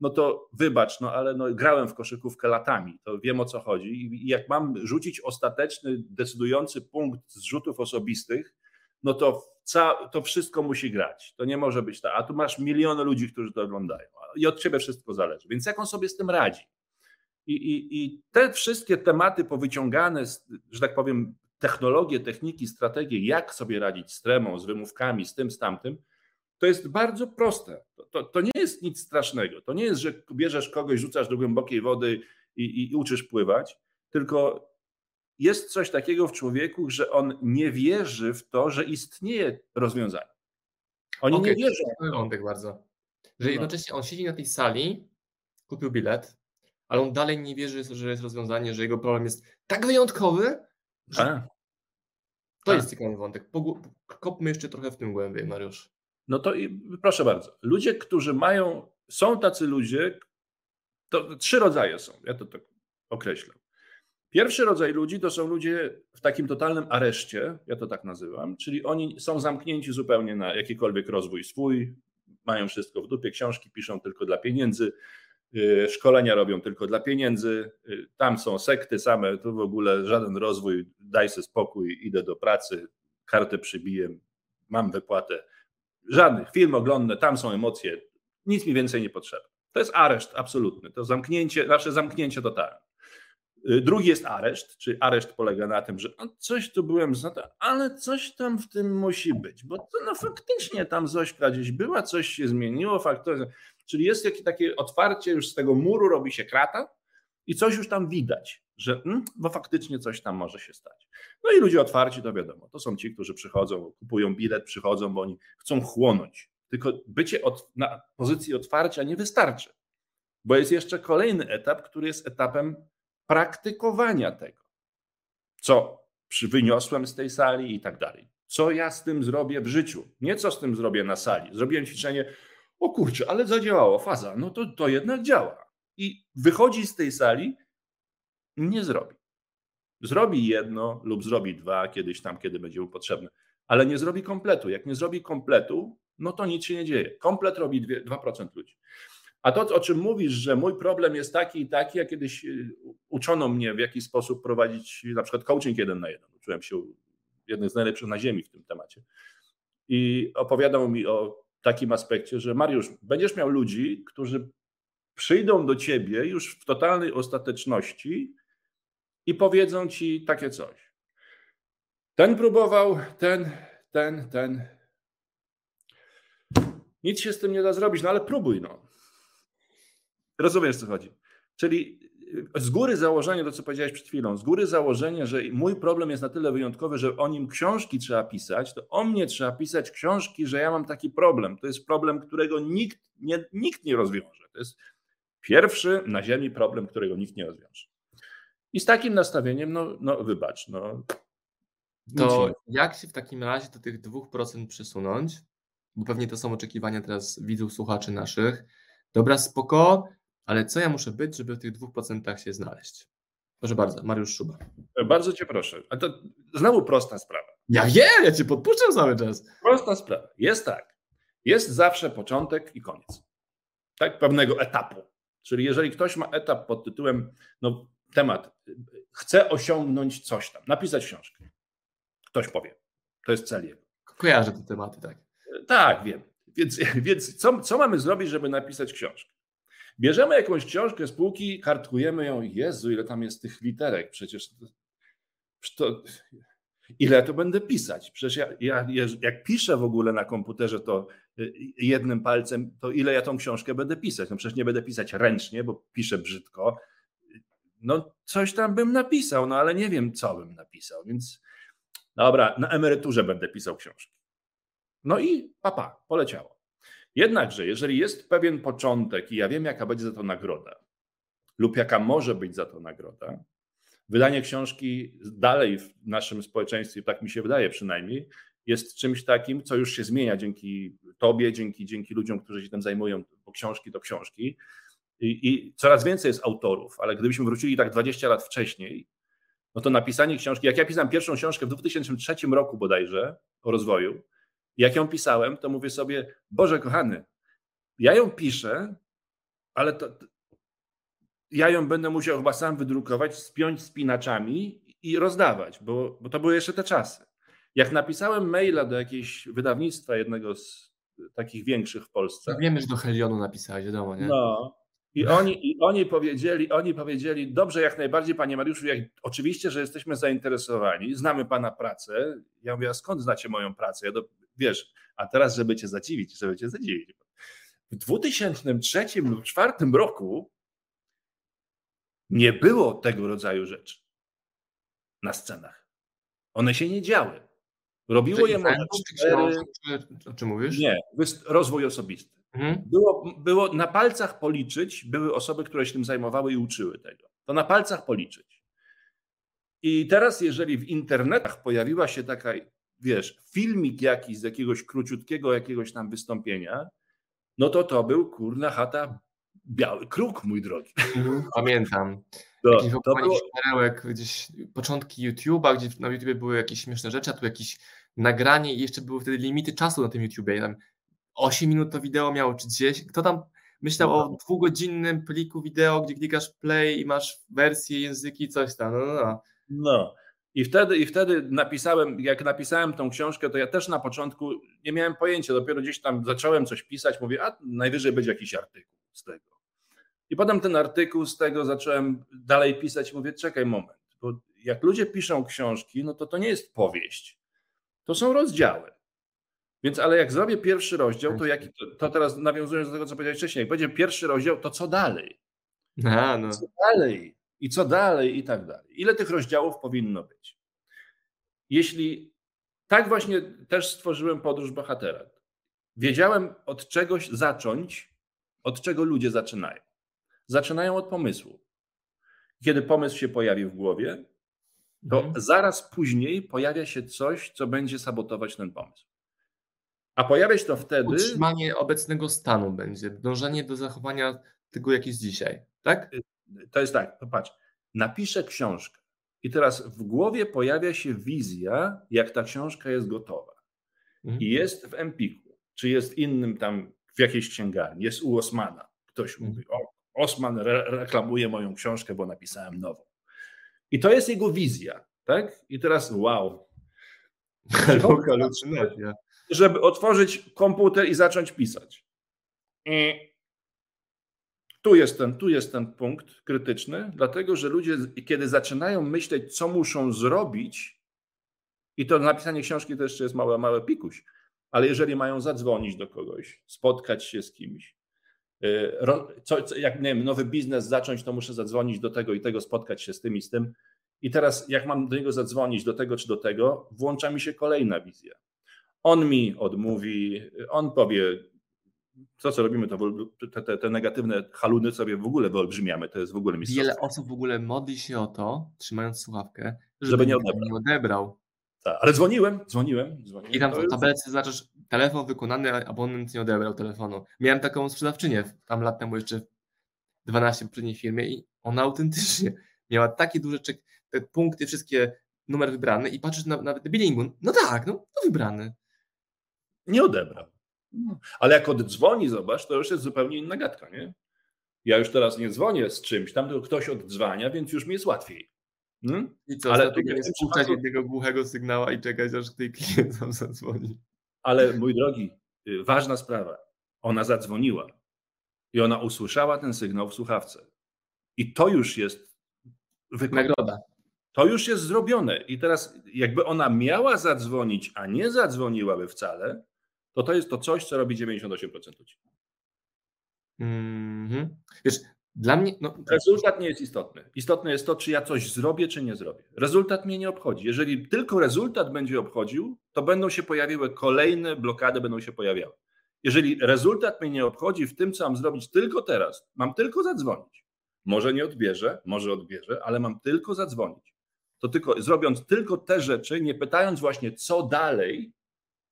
no to wybacz, no ale no, grałem w koszykówkę latami, to wiem o co chodzi. I jak mam rzucić ostateczny, decydujący punkt z rzutów osobistych, no to, to wszystko musi grać. To nie może być tak. A tu masz miliony ludzi, którzy to oglądają i od ciebie wszystko zależy. Więc jak on sobie z tym radzi? I, i, i te wszystkie tematy powyciągane, że tak powiem, technologie, techniki, strategie, jak sobie radzić z tremą, z wymówkami, z tym, z tamtym, to jest bardzo proste. To, to, to, nie jest nic strasznego. To nie jest, że bierzesz kogoś, rzucasz do głębokiej wody i, i, i uczysz pływać, tylko jest coś takiego w człowieku, że on nie wierzy w to, że istnieje rozwiązanie. Oni okay, nie wierzą. Wątek bardzo. Że no. jednocześnie on siedzi na tej sali, kupił bilet, ale on dalej nie wierzy, że jest rozwiązanie, że jego problem jest tak wyjątkowy, że... A. To A. jest ciekawy wątek. Kopmy jeszcze trochę w tym głębiej, Mariusz. No to i proszę bardzo. Ludzie, którzy mają, są tacy ludzie, to trzy rodzaje są, ja to tak określam. Pierwszy rodzaj ludzi to są ludzie w takim totalnym areszcie, ja to tak nazywam, czyli oni są zamknięci zupełnie na jakikolwiek rozwój swój, mają wszystko w dupie, książki piszą tylko dla pieniędzy, y, szkolenia robią tylko dla pieniędzy, y, tam są sekty same, tu w ogóle żaden rozwój, daj sobie spokój, idę do pracy, kartę przybiję, mam wypłatę. Żadnych film oglądne, tam są emocje, nic mi więcej nie potrzeba. To jest areszt absolutny, to zamknięcie, nasze zamknięcie totalne. Y, drugi jest areszt, czyli areszt polega na tym, że coś tu byłem za to, ale coś tam w tym musi być, bo to no faktycznie tam Zośka gdzieś była, coś się zmieniło, faktycznie. Czyli jest jakieś takie otwarcie, już z tego muru robi się krata i coś już tam widać, że hmm, bo faktycznie coś tam może się stać. No i ludzie otwarci, to wiadomo, to są ci, którzy przychodzą, kupują bilet, przychodzą, bo oni chcą chłonąć. Tylko bycie od, na pozycji otwarcia nie wystarczy, bo jest jeszcze kolejny etap, który jest etapem praktykowania tego, co wyniosłem z tej sali i tak dalej. Co ja z tym zrobię w życiu? Nie co z tym zrobię na sali. Zrobiłem ćwiczenie, o kurczę, ale zadziałało, faza, no to, to jednak działa. I wychodzi z tej sali, nie zrobi. Zrobi jedno lub zrobi dwa, kiedyś tam, kiedy będzie mu potrzebne, ale nie zrobi kompletu. Jak nie zrobi kompletu, no to nic się nie dzieje. Komplet robi 2% ludzi. A to, o czym mówisz, że mój problem jest taki i taki, ja kiedyś y, uczono mnie w jaki sposób prowadzić na przykład coaching jeden na jeden. Uczyłem się jednych z najlepszych na ziemi w tym temacie. I opowiadał mi o takim aspekcie, że Mariusz, będziesz miał ludzi, którzy przyjdą do ciebie już w totalnej ostateczności i powiedzą ci takie coś. Ten próbował, ten, ten, ten. Nic się z tym nie da zrobić, no ale próbuj, no. Rozumiesz, co chodzi. Czyli y, z góry założenie, to co powiedziałeś przed chwilą, z góry założenie, że mój problem jest na tyle wyjątkowy, że o nim książki trzeba pisać, to o mnie trzeba pisać książki, że ja mam taki problem. To jest problem, którego nikt nie, nikt nie rozwiąże. To jest pierwszy na Ziemi problem, którego nikt nie rozwiąże. I z takim nastawieniem, no, no wybacz, no. To jak się w takim razie do tych 2% przesunąć? Bo pewnie to są oczekiwania teraz widzów, słuchaczy naszych. Dobra, spoko, ale co ja muszę być, żeby w tych dwóch procentach się znaleźć? Proszę bardzo, Mariusz Szuba. Bardzo cię proszę. A to znowu prosta sprawa. Ja wiem, ja cię podpuszczam cały czas. Prosta sprawa. Jest tak. Jest zawsze początek i koniec. Tak, pewnego etapu. Czyli jeżeli ktoś ma etap pod tytułem, no temat, chce osiągnąć coś tam, napisać książkę. Ktoś powie. To jest cel jego. Kojarzę te tematy, tak. Tak, wiem. Więc, więc co, co mamy zrobić, żeby napisać książkę? Bierzemy jakąś książkę z półki, kartkujemy ją. Jezu, ile tam jest tych literek. Przecież to, to ile to będę pisać? Przecież ja, ja, jak piszę w ogóle na komputerze, to y, jednym palcem, to ile ja tą książkę będę pisać? No przecież nie będę pisać ręcznie, bo piszę brzydko. No coś tam bym napisał, no ale nie wiem, co bym napisał, więc dobra, na emeryturze będę pisał książki. No i papa, poleciało. Jednakże, jeżeli jest pewien początek i ja wiem, jaka będzie za to nagroda, lub jaka może być za to nagroda, Wydanie książki dalej w naszym społeczeństwie, tak mi się wydaje przynajmniej, jest czymś takim, co już się zmienia dzięki Tobie, dzięki, dzięki ludziom, którzy się tym zajmują, bo książki to książki. I, I, coraz więcej jest autorów, ale gdybyśmy wrócili tak 20 lat wcześniej, no to napisanie książki, jak ja pisałem pierwszą książkę w 2003 roku bodajże o rozwoju, jak ją pisałem, to mówię sobie, Boże kochany, ja ją piszę, ale to, ja ją będę musiał chyba sam wydrukować, spiąć spinaczami i rozdawać, bo, bo to były jeszcze te czasy. Jak napisałem maila do jakiegoś wydawnictwa, jednego z takich większych w Polsce. No wiemy, że do Helionu napisałeś, wiadomo, nie? No. I oni, I oni powiedzieli, oni powiedzieli, dobrze, jak najbardziej, panie Mariuszu, jak, oczywiście, że jesteśmy zainteresowani, znamy pana pracę. Ja mówię, a skąd znacie moją pracę? Ja do, wiesz, a teraz, żeby cię zadziwić, żeby cię zadziwić. W 2003 lub 2004 roku nie było tego rodzaju rzeczy na scenach. One się nie działy. Robiło je może cztery... O czym mówisz? Nie, rozwój osobisty. Mhm. Było, było na palcach policzyć, były osoby, które się tym zajmowały i uczyły tego. To na palcach policzyć. I teraz, jeżeli w internetach pojawiła się taka, wiesz, filmik jakiś z jakiegoś króciutkiego jakiegoś tam wystąpienia, no to to był kurna chata biały kruk, mój drogi. Mhm, pamiętam. To, to było... perełek, gdzieś początki YouTube'a, gdzie na YouTube były jakieś śmieszne rzeczy, a tu jakieś nagranie i jeszcze były wtedy limity czasu na tym YouTubie. Tam 8 minut to wideo miało, czy 10. Kto tam myślał no. o dwugodzinnym pliku wideo, gdzie klikasz play i masz wersję, języki, coś tam. No, no, no. no. I wtedy, I wtedy napisałem, jak napisałem tą książkę, to ja też na początku nie miałem pojęcia, dopiero gdzieś tam zacząłem coś pisać, mówię, a najwyżej będzie jakiś artykuł z tego. I potem ten artykuł z tego zacząłem dalej pisać, mówię, czekaj moment, bo jak ludzie piszą książki, no to to nie jest powieść, to są rozdziały. Więc ale jak zrobię pierwszy rozdział, to, jaki, to teraz nawiązując do tego, co powiedziałeś wcześniej, jak będzie pierwszy rozdział, to co dalej? A, no. Co dalej? I co dalej? I tak dalej. Ile tych rozdziałów powinno być? Jeśli tak właśnie też stworzyłem podróż bohatera, wiedziałem od czegoś zacząć, od czego ludzie zaczynają. Zaczynają od pomysłu. Kiedy pomysł się pojawi w głowie, to mhm. zaraz później pojawia się coś, co będzie sabotować ten pomysł. A pojawia się to wtedy. Utrzymanie obecnego stanu będzie, dążenie do zachowania tego, jak jest dzisiaj, tak? To jest tak, popatrz. Napiszę książkę i teraz w głowie pojawia się wizja, jak ta książka jest gotowa. Mhm. I jest w Empiku, czy jest innym tam w jakiejś księgarni, jest u Osmana. Ktoś mhm. mówi, o, Osman re reklamuje moją książkę, bo napisałem nową. I to jest jego wizja, tak? I teraz wow. Żeby otworzyć komputer i zacząć pisać. I tu jest, ten, tu jest ten punkt krytyczny, dlatego że ludzie, kiedy zaczynają myśleć, co muszą zrobić, i to napisanie książki to jeszcze jest małe, małe pikuś, ale jeżeli mają zadzwonić do kogoś, spotkać się z kimś, y, co, jak nie wiem, nowy biznes zacząć, to muszę zadzwonić do tego i tego, spotkać się z tym i z tym. I teraz, jak mam do niego zadzwonić, do tego czy do tego, włącza mi się kolejna wizja. On mi odmówi, on powie, to co robimy, to te, te, te, negatywne haluny sobie w ogóle wyolbrzymiamy, to jest w ogóle mistrzostwo. Wiele osób w ogóle modli się o to, trzymając słuchawkę, żeby, żeby nie, odebrał. nie odebrał. Tak, ale dzwoniłem, dzwoniłem, dzwoniłem. I tam w tabelce zaczynasz telefon wykonany, abonent nie odebrał telefonu. Miałem taką sprzedawczynię tam lat temu jeszcze 12 w poprzedniej firmie i ona autentycznie miała takie duże czek, te punkty, wszystkie numer wybrany i patrzysz na, nawet na billingu, no tak, no, no wybrany nie odebrał. No. Ale jak oddzwoni, zobacz, to już jest zupełnie inna gadka, nie? Ja już teraz nie dzwonię z czymś, tam tylko ktoś oddzwania, więc już mi jest łatwiej. Hmm? I co, ale tu nie spuszczać jednego głuchego sygnała i czekać, aż ktoś klient sam zadzwoni. Ale mój drogi, y, ważna sprawa. Ona zadzwoniła i ona usłyszała ten sygnał w słuchawce. I to już jest wykonane. Nagroda. To już jest zrobione. I teraz, jakby ona miała zadzwonić, a nie zadzwoniłaby wcale, to to jest to coś, co robi 98% ludzi. Mm-hmm. Wiesz, dla mnie. No... Rezultat nie jest istotny. Istotne jest to, czy ja coś zrobię, czy nie zrobię. Rezultat mnie nie obchodzi. Jeżeli tylko rezultat będzie obchodził, to będą się pojawiły kolejne blokady, będą się pojawiały. Jeżeli rezultat mnie nie obchodzi w tym, co mam zrobić tylko teraz, mam tylko zadzwonić, Może nie odbierze, może odbierze, ale mam tylko zadzwonić. To tylko zrobiąc tylko te rzeczy, nie pytając właśnie co dalej,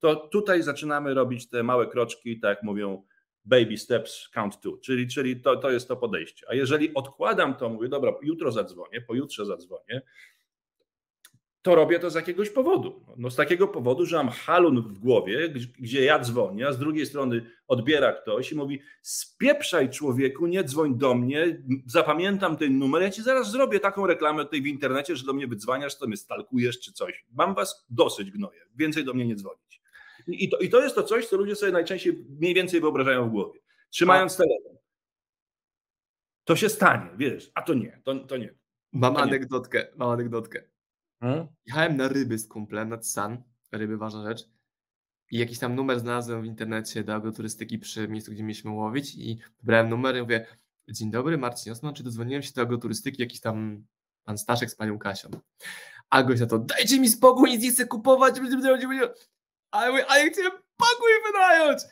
to tutaj zaczynamy robić te małe kroczki, tak jak mówią baby steps count two, czyli, czyli to, to jest to podejście. A jeżeli odkładam to, mówię, dobra, jutro zadzwonię, pojutrze zadzwonię, to robię to z jakiegoś powodu. No z takiego powodu, że mam halun w głowie, gdzie ja dzwonię, a z drugiej strony odbiera ktoś i mówi: Spieprzaj człowieku, nie dzwoń do mnie, zapamiętam ten numer, ja ci zaraz zrobię taką reklamę tutaj w internecie, że do mnie wydzwaniasz, to mnie stalkujesz czy coś. Mam was dosyć gnoje, więcej do mnie nie dzwonić. I to, I to jest to coś, co ludzie sobie najczęściej mniej więcej wyobrażają w głowie. Trzymając telefon. To się stanie, wiesz, a to nie, to, to nie. Mam to anegdotkę, nie. mam anegdotkę. Hmm? Jechałem na ryby z kumplem, nad San, ryby ważna rzecz. I jakiś tam numer znalazłem w internecie do agroturystyki przy miejscu, gdzie mieliśmy łowić i wybrałem numer i mówię, dzień dobry Marcin Osman, czy dodzwoniłem się do agroturystyki, jakiś tam pan Staszek z panią Kasią. A gość na to, dajcie mi spokój, nic nie chcę kupować, a ja, mówię, a ja chcę pokój wynająć.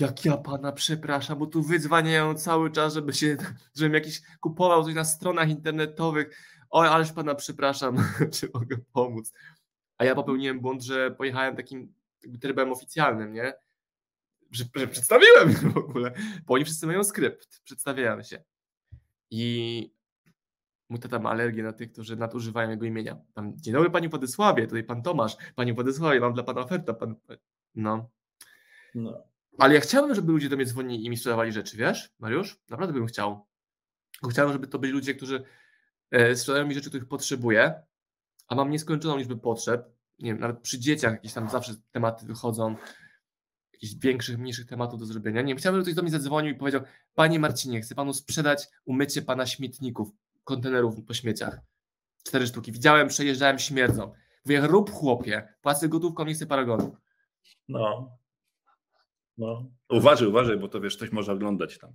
Jak ja pana przepraszam, bo tu wydzwaniają cały czas, żeby się, żebym jakiś kupował coś na stronach internetowych. Oj, ależ pana przepraszam, czy mogę pomóc. A ja popełniłem błąd, że pojechałem takim trybem oficjalnym, nie? Że, że przedstawiłem w ogóle, bo oni wszyscy mają skrypt, przedstawiałem się. I mój tata ma alergię na tych, którzy nadużywają jego imienia. Tam, dzień dobry Pani Władysławie, tutaj Pan Tomasz. Pani Władysławie, mam dla Pana ofertę. Pan... No. no. Ale ja chciałbym, żeby ludzie do mnie dzwonili i mi sprzedawali rzeczy, wiesz, Mariusz? Naprawdę bym chciał. Chciałbym, żeby to byli ludzie, którzy e, sprzedają mi rzeczy, których potrzebuję, a mam nieskończoną liczbę potrzeb. Nie wiem, nawet przy dzieciach jakieś tam zawsze tematy wychodzą, jakichś większych, mniejszych tematów do zrobienia. Nie wiem, chciałbym, żeby ktoś do mnie zadzwonił i powiedział, Panie Marcinie, chcę Panu sprzedać umycie Pana śmietników kontenerów po śmieciach. Cztery sztuki. Widziałem, przejeżdżałem, śmierdzą. Mówię, rób chłopie, płacę gotówką, nie chcę paragonu. No. No. Uważaj, uważaj, bo to wiesz, ktoś może oglądać tam.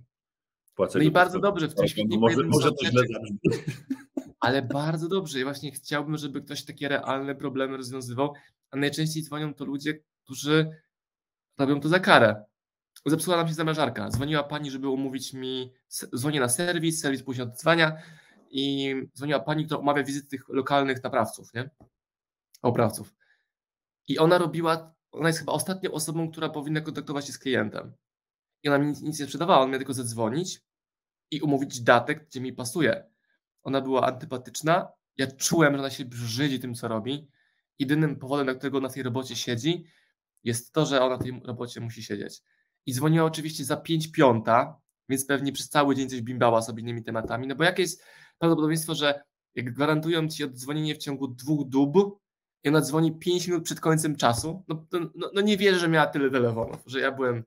Płacę no i bardzo dobrze w tym świetniku. Może, może to źle Ale bardzo dobrze. I właśnie chciałbym, żeby ktoś takie realne problemy rozwiązywał, a najczęściej dzwonią to ludzie, którzy robią to za karę. Zepsuła nam się zamrażarka. Dzwoniła pani, żeby umówić mi, dzwonię na serwis, serwis później odzwania, i dzwoniła pani, która omawia wizyty tych lokalnych naprawców, nie? Oprawców. I ona robiła, ona jest chyba ostatnią osobą, która powinna kontaktować się z klientem. I ona mi nic, nic nie sprzedawała, on miał tylko zadzwonić i umówić datek, gdzie mi pasuje. Ona była antypatyczna, ja czułem, że ona się brzydzi tym, co robi. Jedynym powodem, dla którego na tej robocie siedzi, jest to, że ona na tej robocie musi siedzieć. I dzwoniła oczywiście za 5 piąta, więc pewnie przez cały dzień coś bimbała sobie innymi tematami, no bo jak jest prawdopodobieństwo, że jak gwarantują ci oddzwonienie w ciągu dwóch dób i ona dzwoni 5 minut przed końcem czasu, no, no, no, nie wierzę, że miała tyle telefonów, że ja byłem...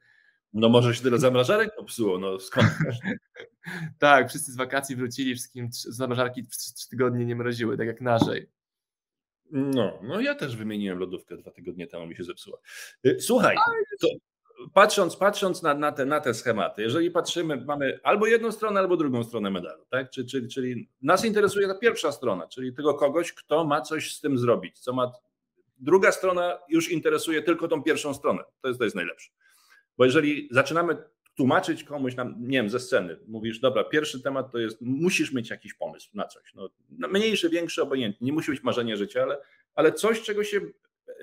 No może się tyle zamrażarek popsuło, no skąd? tak, wszyscy z wakacji wrócili, wszystkim zamrażarki przez 3 tygodnie nie mroziły, tak jak naszej. No, no ja też wymieniłem lodówkę dwa tygodnie temu, mi się zepsuła. Y, słuchaj, to, patrząc, patrząc na, na, te, na te schematy, jeżeli patrzymy, mamy albo jedną stronę, albo drugą stronę medalu, tak? Czyli, nas interesuje ta pierwsza strona, czyli tego kogoś, kto ma coś z tym zrobić, co ma. Druga strona już interesuje tylko tą pierwszą stronę. To jest, to jest najlepsze. Bo jeżeli zaczynamy tłumaczyć komuś nam, nie wiem, ze sceny, mówisz, dobra, pierwszy temat to jest, musisz mieć jakiś pomysł na coś. No, mniejszy, większy, obojętny. Nie musi być marzenie życia, ale, ale coś, czego się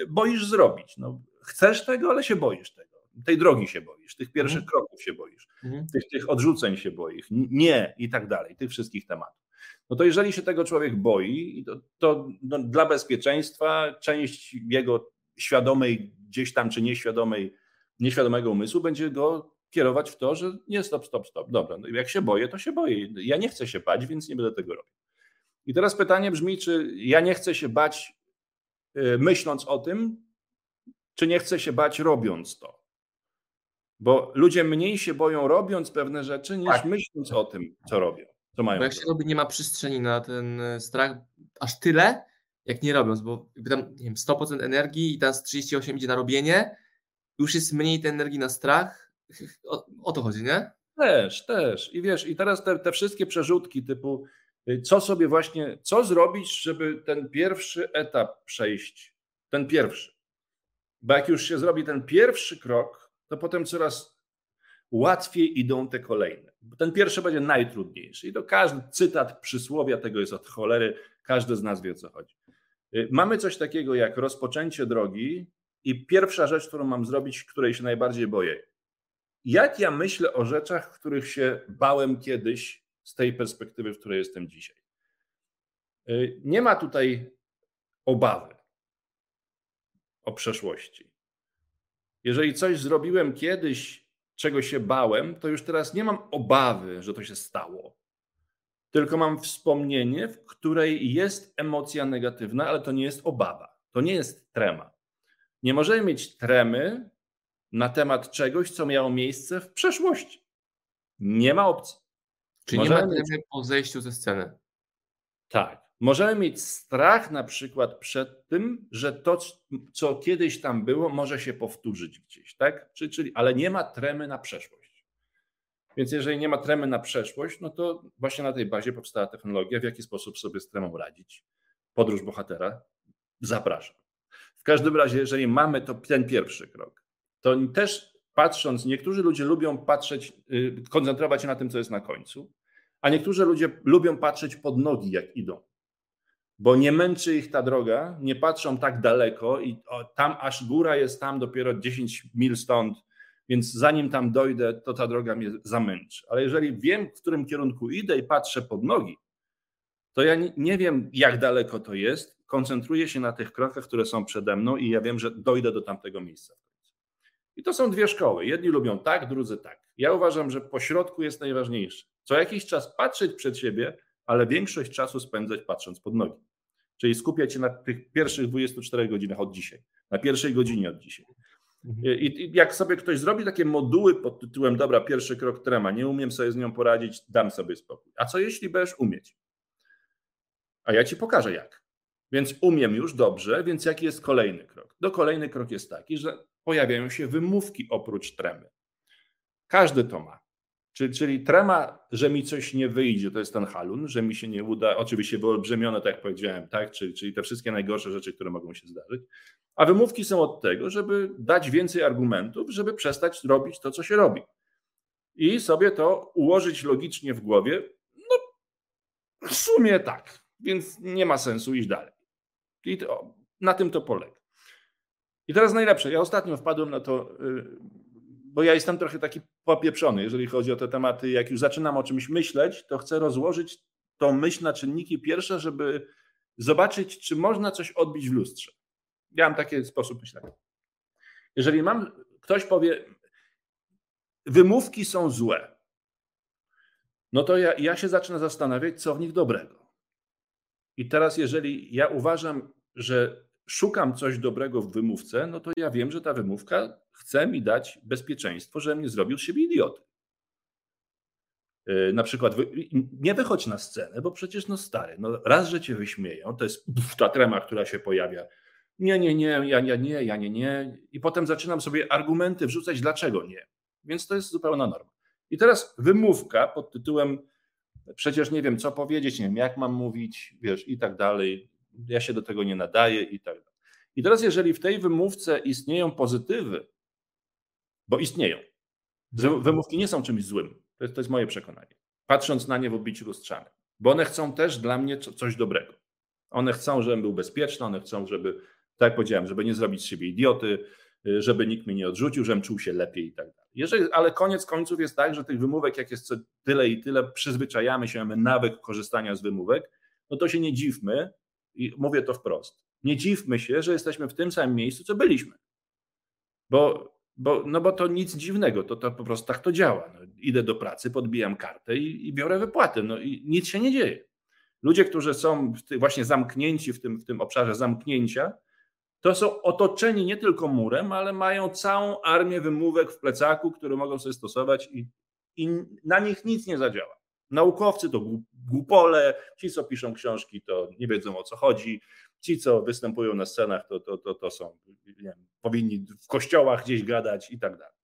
boisz zrobić. No, chcesz tego, ale się boisz tego tej drogi się boisz, tych pierwszych mhm. kroków się boisz, mhm. tych, tych odrzuceń się boisz, nie i tak dalej, tych wszystkich tematów. No to jeżeli się tego człowiek boi, to, to no, dla bezpieczeństwa część jego świadomej gdzieś tam, czy nieświadomej, nieświadomego umysłu będzie go kierować w to, że nie stop, stop, stop. Dobra, no jak się boję, to się boję. Ja nie chcę się bać, więc nie będę tego robił. I teraz pytanie brzmi, czy ja nie chcę się bać yy, myśląc o tym, czy nie chcę się bać robiąc to. Bo ludzie mniej się boją robiąc pewne rzeczy, niż tak. myśląc o tym, co robią. Co mają bo jak się robi, nie ma przestrzeni na ten e, strach aż tyle, jak nie robiąc, bo tam nie wiem, 100% energii i teraz 38 idzie na robienie, już jest mniej tej energii na strach. O, o to chodzi, nie? Też, też. I wiesz, i teraz te, te wszystkie przerzutki typu y, co sobie właśnie, co zrobić, żeby ten pierwszy etap przejść, ten pierwszy. Bo jak już się zrobi ten pierwszy krok, to potem coraz łatwiej idą te kolejne. Ten pierwszy będzie najtrudniejszy. I to każdy cytat przysłowia tego jest od cholery, każdy z nas wie o co chodzi. Y, mamy coś takiego jak rozpoczęcie drogi i pierwsza rzecz, którą mam zrobić, której się najbardziej boję. Jak ja myślę o rzeczach, których się bałem kiedyś z tej perspektywy, w której jestem dzisiaj? Y, nie ma tutaj obawy o przeszłości. Jeżeli coś zrobiłem kiedyś, czego się bałem, to już teraz nie mam obawy, że to się stało. Tylko mam wspomnienie, w której jest emocja negatywna, ale to nie jest obawa. To nie jest trema. Nie możemy mieć tremy na temat czegoś, co miało miejsce w przeszłości. Nie ma opcji. Czyli możemy nie ma tremy po zejściu ze sceny. Tak. Możemy mieć strach na przykład przed tym, że to, co kiedyś tam było, może się powtórzyć gdzieś, tak? Czyli, ale nie ma tremy na przeszłość. Więc jeżeli nie ma tremy na przeszłość, no to właśnie na tej bazie powstała technologia, w jaki sposób sobie z tremą radzić. Podróż bohatera. Zapraszam. W każdym razie, jeżeli mamy to ten pierwszy krok, to też patrząc, niektórzy ludzie lubią patrzeć, y, koncentrować się na tym, co jest na końcu, a niektórzy ludzie lubią patrzeć pod nogi, jak idą bo nie męczy ich ta droga, nie patrzą tak daleko i tam aż góra jest tam dopiero 10 mil stąd, więc zanim tam dojdę, to ta droga mnie zamęczy. Ale jeżeli wiem, w którym kierunku idę i patrzę pod nogi, to ja nie wiem, jak daleko to jest. Koncentruję się na tych krokach, które są przede mną i ja wiem, że dojdę do tamtego miejsca. I to są dwie szkoły. Jedni lubią tak, drudzy tak. Ja uważam, że pośrodku jest najważniejsze. Co jakiś czas patrzeć przed siebie, ale większość czasu spędzać patrząc pod nogi. Czyli skupiać się na tych pierwszych 24 godzinach od dzisiaj, na pierwszej godzinie od dzisiaj. Mhm. I, I, jak sobie ktoś zrobi takie moduły pod tytułem, dobra, pierwszy krok trema, nie umiem sobie z nią poradzić, dam sobie spokój. A co jeśli będziesz umieć? A ja ci pokażę jak. Więc umiem już dobrze, więc jaki jest kolejny krok? Do kolejny krok jest taki, że pojawiają się wymówki oprócz tremy. Każdy to ma. Czyli, czyli trema, że mi coś nie wyjdzie, to jest ten halun, że mi się nie uda, oczywiście wyolbrzymione, tak jak powiedziałem, tak? Czyli, czyli te wszystkie najgorsze rzeczy, które mogą się zdarzyć. A wymówki są od tego, żeby dać więcej argumentów, żeby przestać robić to, co się robi. I sobie to ułożyć logicznie w głowie. No, w sumie tak, więc nie ma sensu iść dalej. I to, na tym to polega. I teraz najlepsze. Ja ostatnio wpadłem na to y, bo ja jestem trochę taki popieprzony, jeżeli chodzi o te tematy. Jak już zaczynam o czymś myśleć, to chcę rozłożyć tą myśl na czynniki pierwsze, żeby zobaczyć, czy można coś odbić w lustrze. Ja mam taki sposób myślenia. Jeżeli mam, ktoś powie, wymówki są złe, no to ja, ja się zacznę zastanawiać, co w nich dobrego. I teraz, jeżeli ja uważam, że szukam coś dobrego w wymówce, no to ja wiem, że ta wymówka chce mi dać bezpieczeństwo, że nie zrobił z siebie idioty. E, na przykład nie wychodź na scenę, bo przecież no stary, no raz, że cię wyśmieją, to jest ta trema, która się pojawia. Nie, nie, nie, ja, ja nie, ja nie, nie. I potem zaczynam sobie argumenty wrzucać, dlaczego nie. Więc to jest zupełna norma. I teraz wymówka pod tytułem przecież nie wiem, co powiedzieć, nie wiem, jak mam mówić, wiesz, i tak dalej ja się do tego nie nadaję i tak dalej. I teraz, jeżeli w tej wymówce istnieją pozytywy, bo istnieją, wymówki nie są czymś złym, to jest, to jest moje przekonanie, patrząc na nie w obliczu lustrzanym, bo one chcą też dla mnie coś dobrego. One chcą, żebym był bezpieczny, one chcą, żeby, tak jak powiedziałem, żeby nie zrobić z siebie idioty, żeby nikt mnie nie odrzucił, żebym czuł się lepiej i tak dalej. Jeżeli, ale koniec końców jest tak, że tych wymówek, jak jest tyle i tyle, przyzwyczajamy się, mamy nawyk korzystania z wymówek, no to się nie dziwmy, i mówię to wprost. Nie dziwmy się, że jesteśmy w tym samym miejscu, co byliśmy. Bo, bo, no bo to nic dziwnego, to, to po prostu tak to działa. No, idę do pracy, podbijam kartę i, i biorę wypłatę. No i nic się nie dzieje. Ludzie, którzy są właśnie zamknięci w tym, w tym obszarze zamknięcia, to są otoczeni nie tylko murem, ale mają całą armię wymówek w plecaku, które mogą sobie stosować i, i na nich nic nie zadziała. Naukowcy to głupole, ci, co piszą książki, to nie wiedzą o co chodzi, ci, co występują na scenach, to, to, to, to są, wiem, powinni w kościołach gdzieś gadać i tak dalej.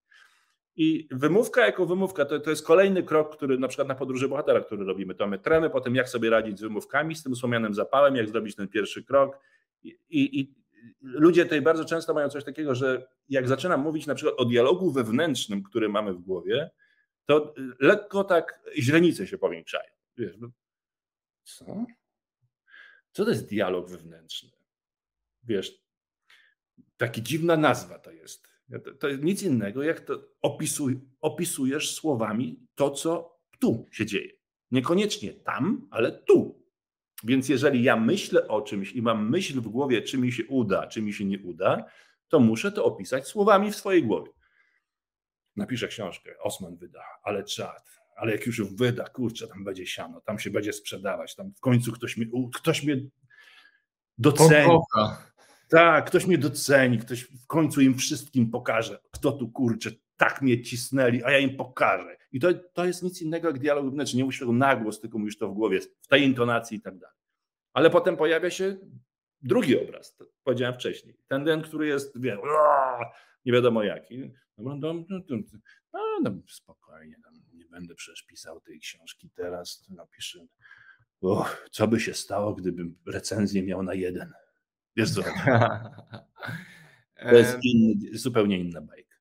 I wymówka jako wymówka to, to jest kolejny krok, który na przykład na podróży bohatera, który robimy. To my tremy, potem jak sobie radzić z wymówkami, z tym wspomnianym zapałem, jak zrobić ten pierwszy krok. I, i, ludzie tutaj bardzo często mają coś takiego, że jak zaczynam mówić na przykład o dialogu wewnętrznym, który mamy w głowie, to lekko tak źrenice się powiększają. Wiesz, no, co? Co to jest dialog wewnętrzny? Wiesz, taka dziwna nazwa to jest. To, to jest nic innego, jak to opisuj, opisujesz słowami to, co tu się dzieje. Niekoniecznie tam, ale tu. Więc jeżeli ja myślę o czymś i mam myśl w głowie, czy mi się uda, czy mi się nie uda, to muszę to opisać słowami w swojej głowie. Napiszę książkę, Osman wyda, ale czad, ale jak już wyda, kurczę, tam będzie siano, tam się będzie sprzedawać, tam w końcu ktoś mnie, ktoś mnie doceni. Tak, ktoś mnie doceni, ktoś w końcu im wszystkim pokaże, kto tu kurczę, tak mnie cisnęli, a ja im pokażę. I to, to jest nic innego jak dialog wewnętrzny. Nie mówisz tego na głos, tylko mówisz to w głowie, w tej intonacji i tak dalej. Ale potem pojawia się drugi obraz, to powiedziałem wcześniej. Ten, ten który jest, wie, nie wiadomo jaki. No, no, no, spokojnie, nie będę przecież pisał tej książki teraz, napiszę, o, co by się stało, gdybym recenzję miał na jeden. Wiesz co? To jest inny, zupełnie inna bajka.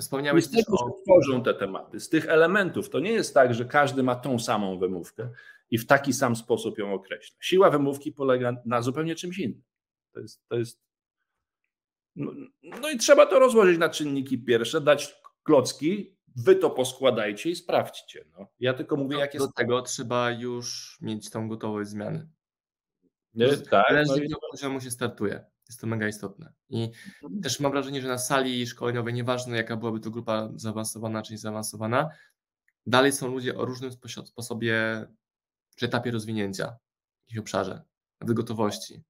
Wspomniałeś też o... tworzą te tematy. Z tych elementów to nie jest tak, że każdy ma tą samą wymówkę i w taki sam sposób ją określa. Siła wymówki polega na zupełnie czymś innym. To jest. To jest no, no i trzeba to rozłożyć na czynniki pierwsze, dać klocki, wy to poskładajcie i sprawdźcie. No. Ja tylko mówię, jak jest. Do tego trzeba już mieć tą gotowość zmiany. Nie, tak, no i... poziomu się startuje. Jest to mega istotne. I mhm. też mam wrażenie, że na sali szkoleniowej, nieważne jaka byłaby to grupa zaawansowana czy niezaawansowana, dalej są ludzie o różnym sposobie czy etapie rozwinięcia w jakimś obszarze, nawet gotowości.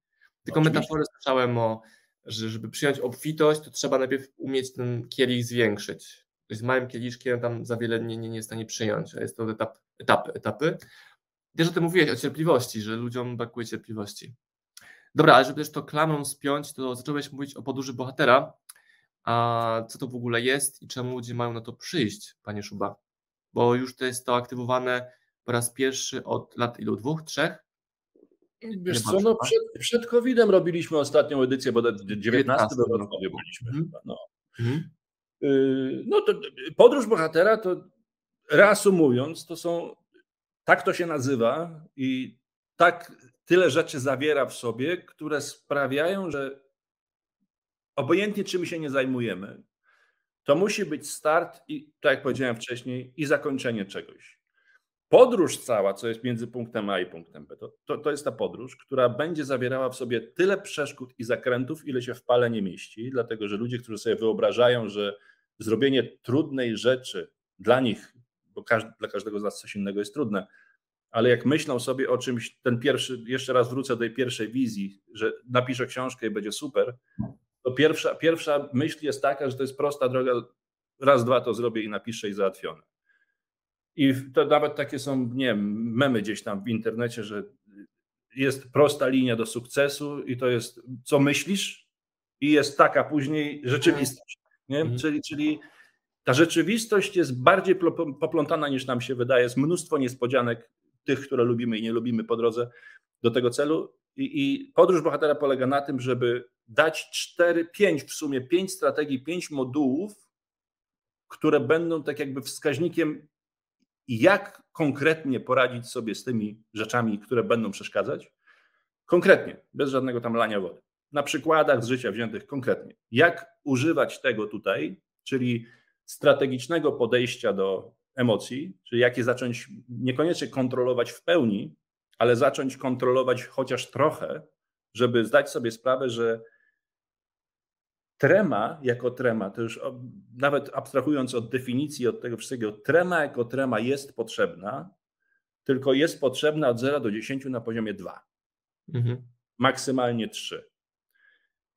Tylko Oczywiście. metaforę słyszałem o, że żeby przyjąć obfitość, to trzeba najpierw umieć ten kielich zwiększyć. Z małym kieliszkiem tam za wiele nie, nie, nie jest w stanie przyjąć, a jest to etap, etapy, etapy. Też o tym mówiłeś, o cierpliwości, że ludziom brakuje cierpliwości. Dobra, ale żeby też to klamrą spiąć, to zacząłeś mówić o podróży bohatera. A co to w ogóle jest i czemu ludzie mają na to przyjść, panie Szuba? Bo już to jest to aktywowane po raz pierwszy od lat ilu? Dwóch, trzech? Wiesz co, no przed, przed COVID-em robiliśmy ostatnią edycję, bo 19, 19 we Wrocławiu byliśmy mhm. chyba. No. Mhm. Y, no to podróż bohatera to reasumując, to są, tak to się nazywa i tak tyle rzeczy zawiera w sobie, które sprawiają, że obojętnie czym się nie zajmujemy, to musi być start i, tak jak powiedziałem wcześniej, i zakończenie czegoś. Podróż cała, co jest między punktem A i punktem B, to, to, to, jest ta podróż, która będzie zawierała w sobie tyle przeszkód i zakrętów, ile się w pale nie mieści, dlatego że ludzie, którzy sobie wyobrażają, że zrobienie trudnej rzeczy dla nich, bo każdy, dla każdego z nas coś innego jest trudne, ale jak myślą sobie o czymś, ten pierwszy, jeszcze raz wrócę do tej pierwszej wizji, że napiszę książkę i będzie super, to pierwsza, pierwsza myśl jest taka, że to jest prosta droga, raz, dwa to zrobię i napiszę i załatwione. I to nawet takie są, nie wiem, memy gdzieś tam w internecie, że jest prosta linia do sukcesu i to jest, co myślisz i jest taka później rzeczywistość. Nie? Mhm. Czyli, czyli ta rzeczywistość jest bardziej poplątana niż nam się wydaje. Jest mnóstwo niespodzianek tych, które lubimy i nie lubimy po drodze do tego celu. I, i podróż bohatera polega na tym, żeby dać cztery, pięć w sumie, pięć strategii, pięć modułów, które będą tak jakby wskaźnikiem, jak konkretnie poradzić sobie z tymi rzeczami, które będą przeszkadzać. Konkretnie, bez żadnego tam lania wody. Na przykładach z życia wziętych konkretnie. Jak używać tego tutaj, czyli strategicznego podejścia do emocji, czyli jak je zacząć niekoniecznie kontrolować w pełni, ale zacząć kontrolować chociaż trochę, żeby zdać sobie sprawę, że trema jako trema, to już nawet abstrahując od definicji, od tego wszystkiego, trema jako trema jest potrzebna, tylko jest potrzebna od 0 do 10 na poziomie 2. Mhm. Maksymalnie 3.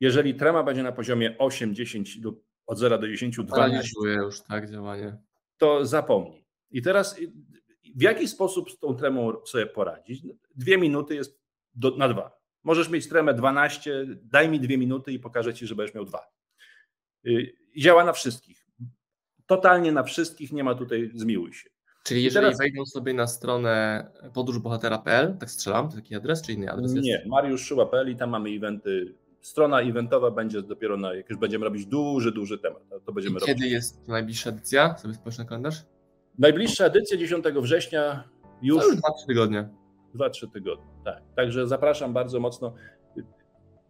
Jeżeli trema będzie na poziomie 8, 10 lub od 0 do 10, 12. już tak działanie to zapomnij. I teraz w jaki sposób z tą tremą sobie poradzić? Dwie minuty jest do, na dwa. Możesz mieć tremę 12, daj mi dwie minuty i pokażę ci, że będziesz miał dwa. Y, działa na wszystkich. Totalnie na wszystkich, nie ma tutaj zmiłuj się. Czyli jeżeli teraz... wejdą sobie na stronę podróżbohatera.pl, tak strzelam, taki adres, czy inny adres Nie, Mariusz Szyła.pl i tam mamy eventy strona eventowa będzie dopiero na, jak już będziemy robić duży, duży temat. To będziemy I kiedy robić. jest najbliższa edycja? Sobie spojrzę na kalendarz. Najbliższa edycja 10 września już. już 2-3 tygodnie. 2-3 tygodnie, tak. Także zapraszam bardzo mocno.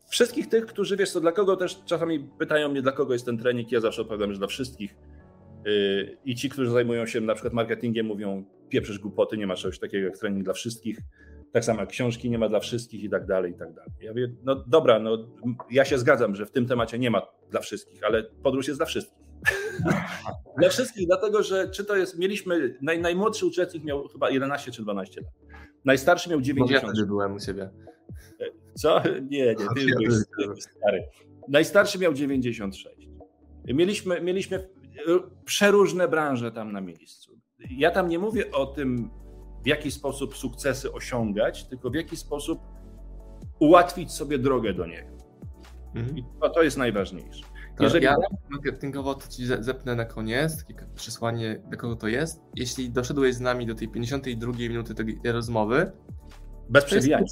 Wszystkich tych, którzy wiesz co, dla kogo też czasami pytają mnie, dla kogo jest ten trening, ja zawsze odpowiadam, że dla wszystkich. Y, I ci, którzy zajmują się na przykład marketingiem, mówią: pieprzysz głupoty, nie ma czegoś takiego jak trening dla wszystkich. Tak samo jak książki nie ma dla wszystkich i tak dalej, i tak dalej. Ja mówię, no dobra, no ja się zgadzam, że w tym temacie nie ma dla wszystkich, ale podróż jest dla wszystkich. Dla wszystkich, dlatego że czy to jest, mieliśmy, naj, najmłodszy uczestnik miał chyba 11 czy 12 lat. Najstarszy miał 90. No ja byłem u siebie. Co? Nie, nie, ty byłeś stary. Najstarszy miał 96. Mieliśmy, mieliśmy przeróżne branże tam na miejscu. Ja tam nie mówię o tym, w jaki sposób sukcesy osiągać, tylko w jaki sposób ułatwić sobie drogę do niego. Mhm. I to, to jest najważniejsze. Jeżeli... Ja marketingowo to ci zepnę na koniec, takie przesłanie, do kogo to jest. Jeśli doszedłeś z nami do tej 52 minuty tej, rozmowy, bez przewijania.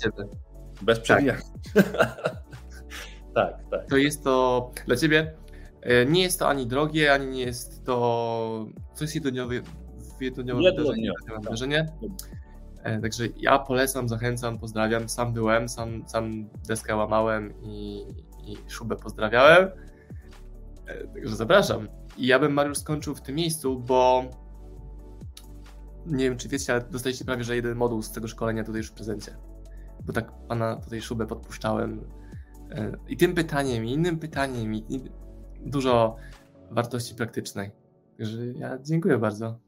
Bez przewijania. Tak. tak, tak. To jest to dla ciebie. E, nie jest to ani drogie, ani nie jest to coś jednodniowe, jednodniowe wydarzenie. wydarzenie. Tak. Także ja polecam, zachęcam, pozdrawiam. Sam byłem, sam, sam deskę łamałem i, i szubę pozdrawiałem. Także zapraszam. I ja bym Mariusz skończył w tym miejscu, bo nie wiem, czy wiecie, ale dostaliście prawie że jeden moduł z tego szkolenia tutaj już w prezencie. Bo tak pana tutaj szubę podpuszczałem. E, I tym pytaniem, i innym pytaniem, i dużo wartości praktycznej. Także ja dziękuję bardzo.